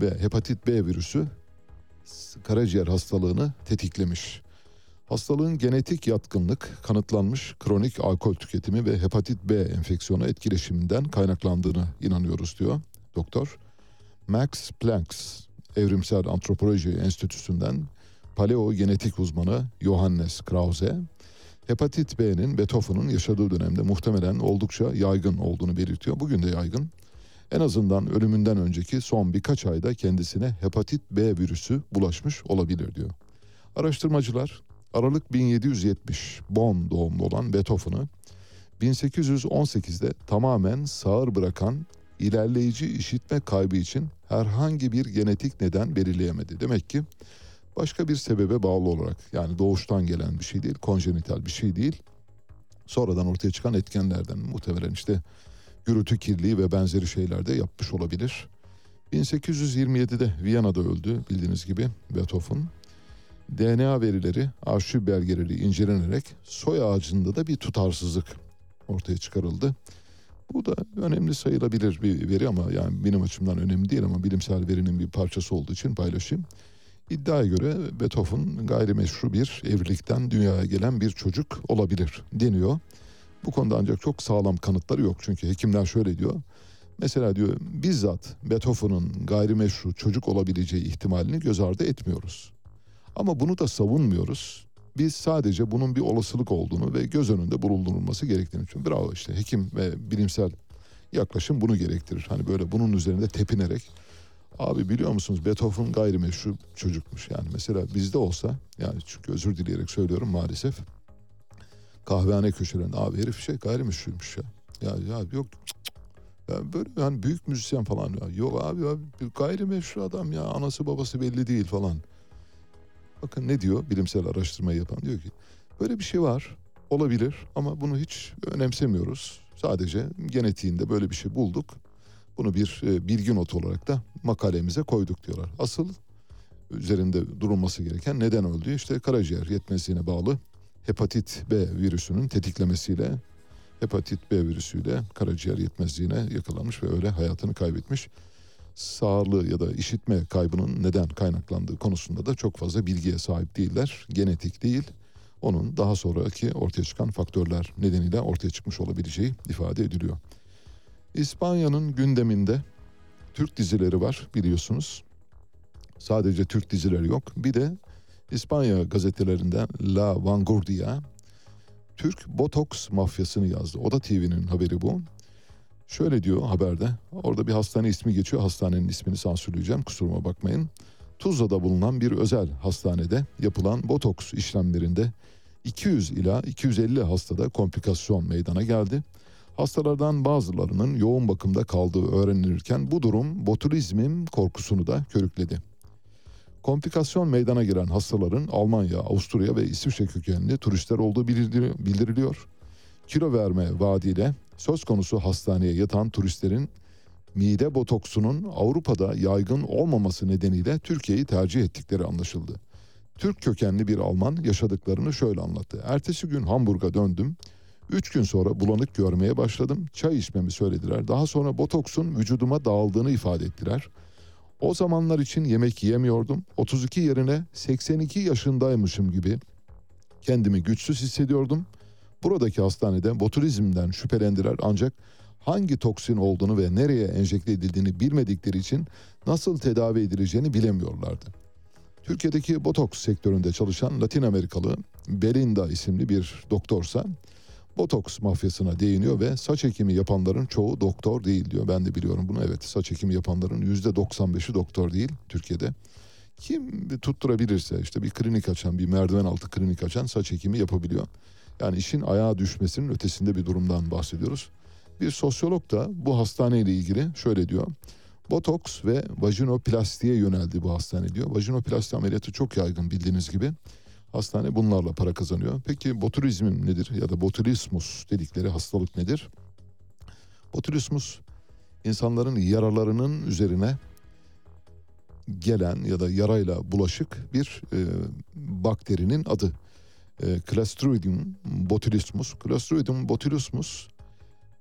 ve hepatit B virüsü karaciğer hastalığını tetiklemiş. Hastalığın genetik yatkınlık kanıtlanmış kronik alkol tüketimi ve hepatit B enfeksiyonu etkileşiminden kaynaklandığını inanıyoruz diyor doktor. Max Planck Evrimsel Antropoloji Enstitüsü'nden paleo genetik uzmanı Johannes Krause hepatit B'nin Beethoven'ın yaşadığı dönemde muhtemelen oldukça yaygın olduğunu belirtiyor. Bugün de yaygın. En azından ölümünden önceki son birkaç ayda kendisine hepatit B virüsü bulaşmış olabilir diyor. Araştırmacılar Aralık 1770 Bonn doğumlu olan Beethoven'ı 1818'de tamamen sağır bırakan ilerleyici işitme kaybı için herhangi bir genetik neden belirleyemedi. Demek ki başka bir sebebe bağlı olarak yani doğuştan gelen bir şey değil, konjenital bir şey değil. Sonradan ortaya çıkan etkenlerden muhtemelen işte gürültü kirliliği ve benzeri şeyler de yapmış olabilir. 1827'de Viyana'da öldü bildiğiniz gibi Beethoven. DNA verileri, arşiv belgeleri incelenerek soy ağacında da bir tutarsızlık ortaya çıkarıldı. Bu da önemli sayılabilir bir veri ama yani benim açımdan önemli değil ama bilimsel verinin bir parçası olduğu için paylaşayım. İddiaya göre Beethoven gayrimeşru bir evlilikten dünyaya gelen bir çocuk olabilir deniyor. Bu konuda ancak çok sağlam kanıtları yok. Çünkü hekimler şöyle diyor. Mesela diyor bizzat Beethoven'ın gayrimeşru çocuk olabileceği ihtimalini göz ardı etmiyoruz. Ama bunu da savunmuyoruz. Biz sadece bunun bir olasılık olduğunu ve göz önünde bulundurulması gerektiğini için bravo işte hekim ve bilimsel yaklaşım bunu gerektirir. Hani böyle bunun üzerinde tepinerek abi biliyor musunuz Beethoven gayrimeşru çocukmuş yani mesela bizde olsa yani çünkü özür dileyerek söylüyorum maalesef kahvehane köşelerinde abi herif şey gayrimeşruymuş ya. Ya ya yok ya böyle yani büyük müzisyen falan ya. Yok abi ya gayrimeşru adam ya anası babası belli değil falan. Bakın ne diyor bilimsel araştırmayı yapan diyor ki böyle bir şey var olabilir ama bunu hiç önemsemiyoruz. Sadece genetiğinde böyle bir şey bulduk. Bunu bir e, bilgi notu olarak da makalemize koyduk diyorlar. Asıl üzerinde durulması gereken neden öldü? İşte karaciğer yetmezliğine bağlı hepatit B virüsünün tetiklemesiyle hepatit B virüsüyle karaciğer yetmezliğine yakalanmış ve öyle hayatını kaybetmiş. Sağlığı ya da işitme kaybının neden kaynaklandığı konusunda da çok fazla bilgiye sahip değiller. Genetik değil, onun daha sonraki ortaya çıkan faktörler nedeniyle ortaya çıkmış olabileceği ifade ediliyor. İspanya'nın gündeminde Türk dizileri var biliyorsunuz. Sadece Türk dizileri yok. Bir de İspanya gazetelerinden La Vanguardia Türk botoks mafyasını yazdı. O da TV'nin haberi bu. Şöyle diyor haberde. Orada bir hastane ismi geçiyor. Hastanenin ismini sansürleyeceğim. Kusuruma bakmayın. Tuzla'da bulunan bir özel hastanede yapılan botoks işlemlerinde 200 ila 250 hastada komplikasyon meydana geldi. Hastalardan bazılarının yoğun bakımda kaldığı öğrenilirken bu durum botulizmin korkusunu da körükledi. Komplikasyon meydana giren hastaların Almanya, Avusturya ve İsviçre kökenli turistler olduğu bildiriliyor. Kilo verme vaadiyle söz konusu hastaneye yatan turistlerin mide botoksunun Avrupa'da yaygın olmaması nedeniyle Türkiye'yi tercih ettikleri anlaşıldı. Türk kökenli bir Alman yaşadıklarını şöyle anlattı. Ertesi gün Hamburg'a döndüm. Üç gün sonra bulanık görmeye başladım. Çay içmemi söylediler. Daha sonra botoksun vücuduma dağıldığını ifade ettiler. O zamanlar için yemek yiyemiyordum. 32 yerine 82 yaşındaymışım gibi kendimi güçsüz hissediyordum. Buradaki hastanede botulizmden şüphelendiler ancak hangi toksin olduğunu ve nereye enjekte edildiğini bilmedikleri için nasıl tedavi edileceğini bilemiyorlardı. Türkiye'deki botoks sektöründe çalışan Latin Amerikalı Belinda isimli bir doktorsa botoks mafyasına değiniyor ve saç ekimi yapanların çoğu doktor değil diyor. Ben de biliyorum bunu evet saç ekimi yapanların yüzde 95'i doktor değil Türkiye'de. Kim tutturabilirse işte bir klinik açan bir merdiven altı klinik açan saç ekimi yapabiliyor. Yani işin ayağa düşmesinin ötesinde bir durumdan bahsediyoruz. Bir sosyolog da bu hastaneyle ilgili şöyle diyor. Botoks ve vajinoplastiye yöneldi bu hastane diyor. Vajinoplasti ameliyatı çok yaygın bildiğiniz gibi. Hastane bunlarla para kazanıyor. Peki botulizm nedir ya da botulismus dedikleri hastalık nedir? Botulismus insanların yaralarının üzerine gelen ya da yarayla bulaşık bir e, bakterinin adı. E, Clostridium botulismus. Clostridium botulismus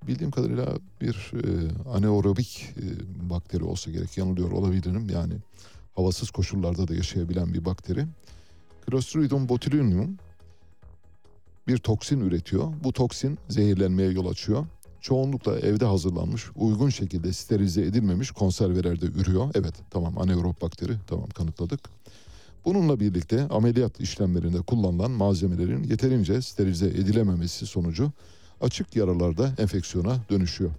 bildiğim kadarıyla bir e, anaerobik e, bakteri olsa gerek. Yanılıyor olabilirim. Yani havasız koşullarda da yaşayabilen bir bakteri. Clostridium botulinum bir toksin üretiyor. Bu toksin zehirlenmeye yol açıyor. Çoğunlukla evde hazırlanmış, uygun şekilde sterilize edilmemiş konservelerde ürüyor. Evet, tamam anaerob bakteri, tamam kanıtladık. Bununla birlikte ameliyat işlemlerinde kullanılan malzemelerin yeterince sterilize edilememesi sonucu açık yaralarda enfeksiyona dönüşüyor.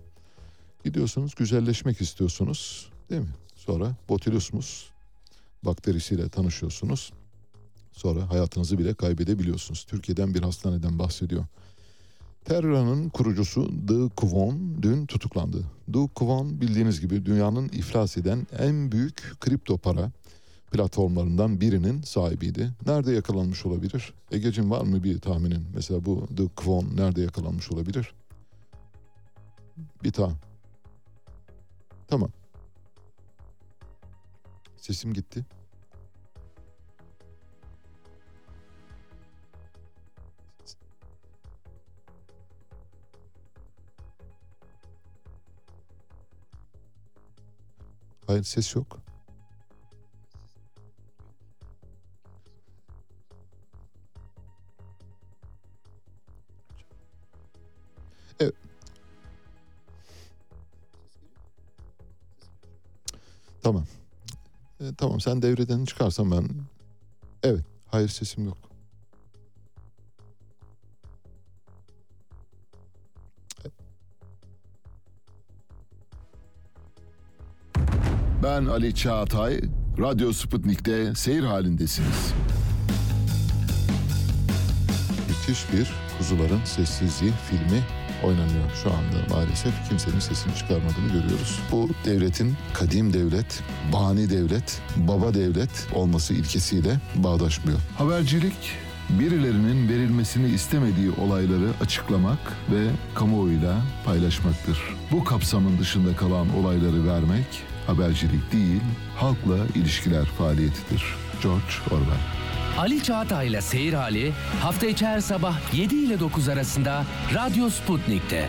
Gidiyorsunuz güzelleşmek istiyorsunuz değil mi? Sonra botulismus bakterisiyle tanışıyorsunuz. Sonra hayatınızı bile kaybedebiliyorsunuz. Türkiye'den bir hastaneden bahsediyor. Terra'nın kurucusu De Kwon dün tutuklandı. De Kwon bildiğiniz gibi dünyanın iflas eden en büyük kripto para platformlarından birinin sahibiydi. Nerede yakalanmış olabilir? Egecim var mı bir tahminin? Mesela bu The Kwon nerede yakalanmış olabilir? Bir ta. Tamam. Sesim gitti. Hayır ses yok. Tamam. E, tamam sen devreden çıkarsan ben... Evet. Hayır sesim yok. Ben Ali Çağatay. Radyo Sputnik'te seyir halindesiniz. Müthiş bir Kuzuların Sessizliği filmi oynanıyor şu anda maalesef. Kimsenin sesini çıkarmadığını görüyoruz. Bu devletin kadim devlet, bani devlet, baba devlet olması ilkesiyle bağdaşmıyor. Habercilik birilerinin verilmesini istemediği olayları açıklamak ve kamuoyuyla paylaşmaktır. Bu kapsamın dışında kalan olayları vermek habercilik değil, halkla ilişkiler faaliyetidir. George Orwell Ali Çağatay ile Seyir Hali hafta içi her sabah 7 ile 9 arasında Radyo Sputnik'te.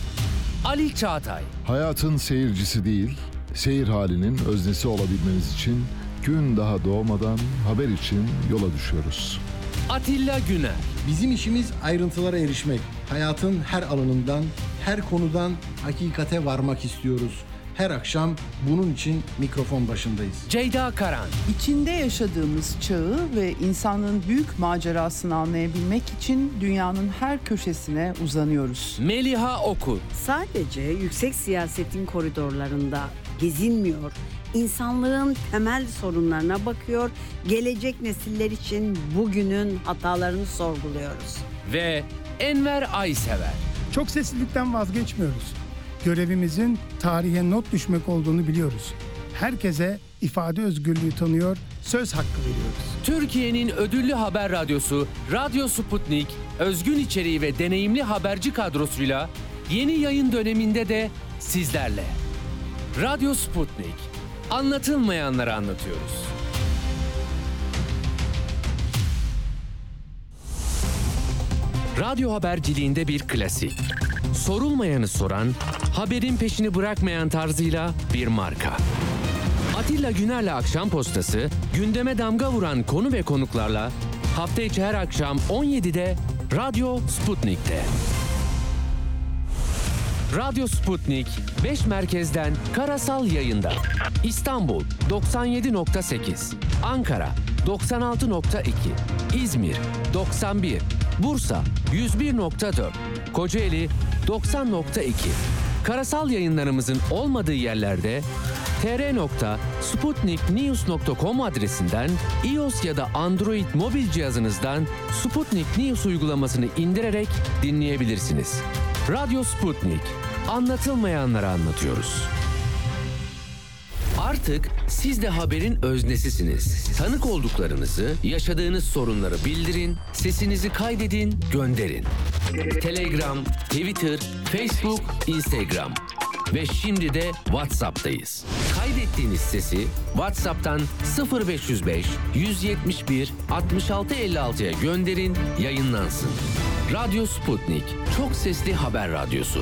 Ali Çağatay, Hayatın seyircisi değil, seyir halinin öznesi olabilmeniz için gün daha doğmadan haber için yola düşüyoruz. Atilla Güner, Bizim işimiz ayrıntılara erişmek. Hayatın her alanından, her konudan hakikate varmak istiyoruz. Her akşam bunun için mikrofon başındayız. Ceyda Karan, İçinde yaşadığımız çağı ve insanlığın büyük macerasını anlayabilmek için dünyanın her köşesine uzanıyoruz. Meliha Okur, sadece yüksek siyasetin koridorlarında gezinmiyor, insanlığın temel sorunlarına bakıyor, gelecek nesiller için bugünün hatalarını sorguluyoruz. ve Enver Aysever. Çok seslilikten vazgeçmiyoruz. Görevimizin tarihe not düşmek olduğunu biliyoruz. Herkese ifade özgürlüğü tanıyor, söz hakkı veriyoruz. Türkiye'nin ödüllü haber radyosu Radyo Sputnik, özgün içeriği ve deneyimli haberci kadrosuyla yeni yayın döneminde de sizlerle. Radyo Sputnik, anlatılmayanları anlatıyoruz. Radyo haberciliğinde bir klasik. Sorulmayanı soran, haberin peşini bırakmayan tarzıyla bir marka. Atilla Güner'le Akşam Postası gündeme damga vuran konu ve konuklarla hafta içi her akşam 17'de Radyo Sputnik'te. Radyo Sputnik 5 merkezden karasal yayında. İstanbul 97.8, Ankara 96.2, İzmir 91, Bursa 101.4, Kocaeli 90.2. Karasal yayınlarımızın olmadığı yerlerde tr.sputniknews.com adresinden iOS ya da Android mobil cihazınızdan Sputnik News uygulamasını indirerek dinleyebilirsiniz. Radyo Sputnik. Anlatılmayanları anlatıyoruz. Artık siz de haberin öznesisiniz. Tanık olduklarınızı, yaşadığınız sorunları bildirin, sesinizi kaydedin, gönderin. Telegram, Twitter, Facebook, Instagram. ve şimdi de WhatsApp'tayız. Kaydettiğiniz sesi WhatsApp'tan 0505 171 66 56'ya gönderin, yayınlansın. Radyo Sputnik, çok sesli haber radyosu.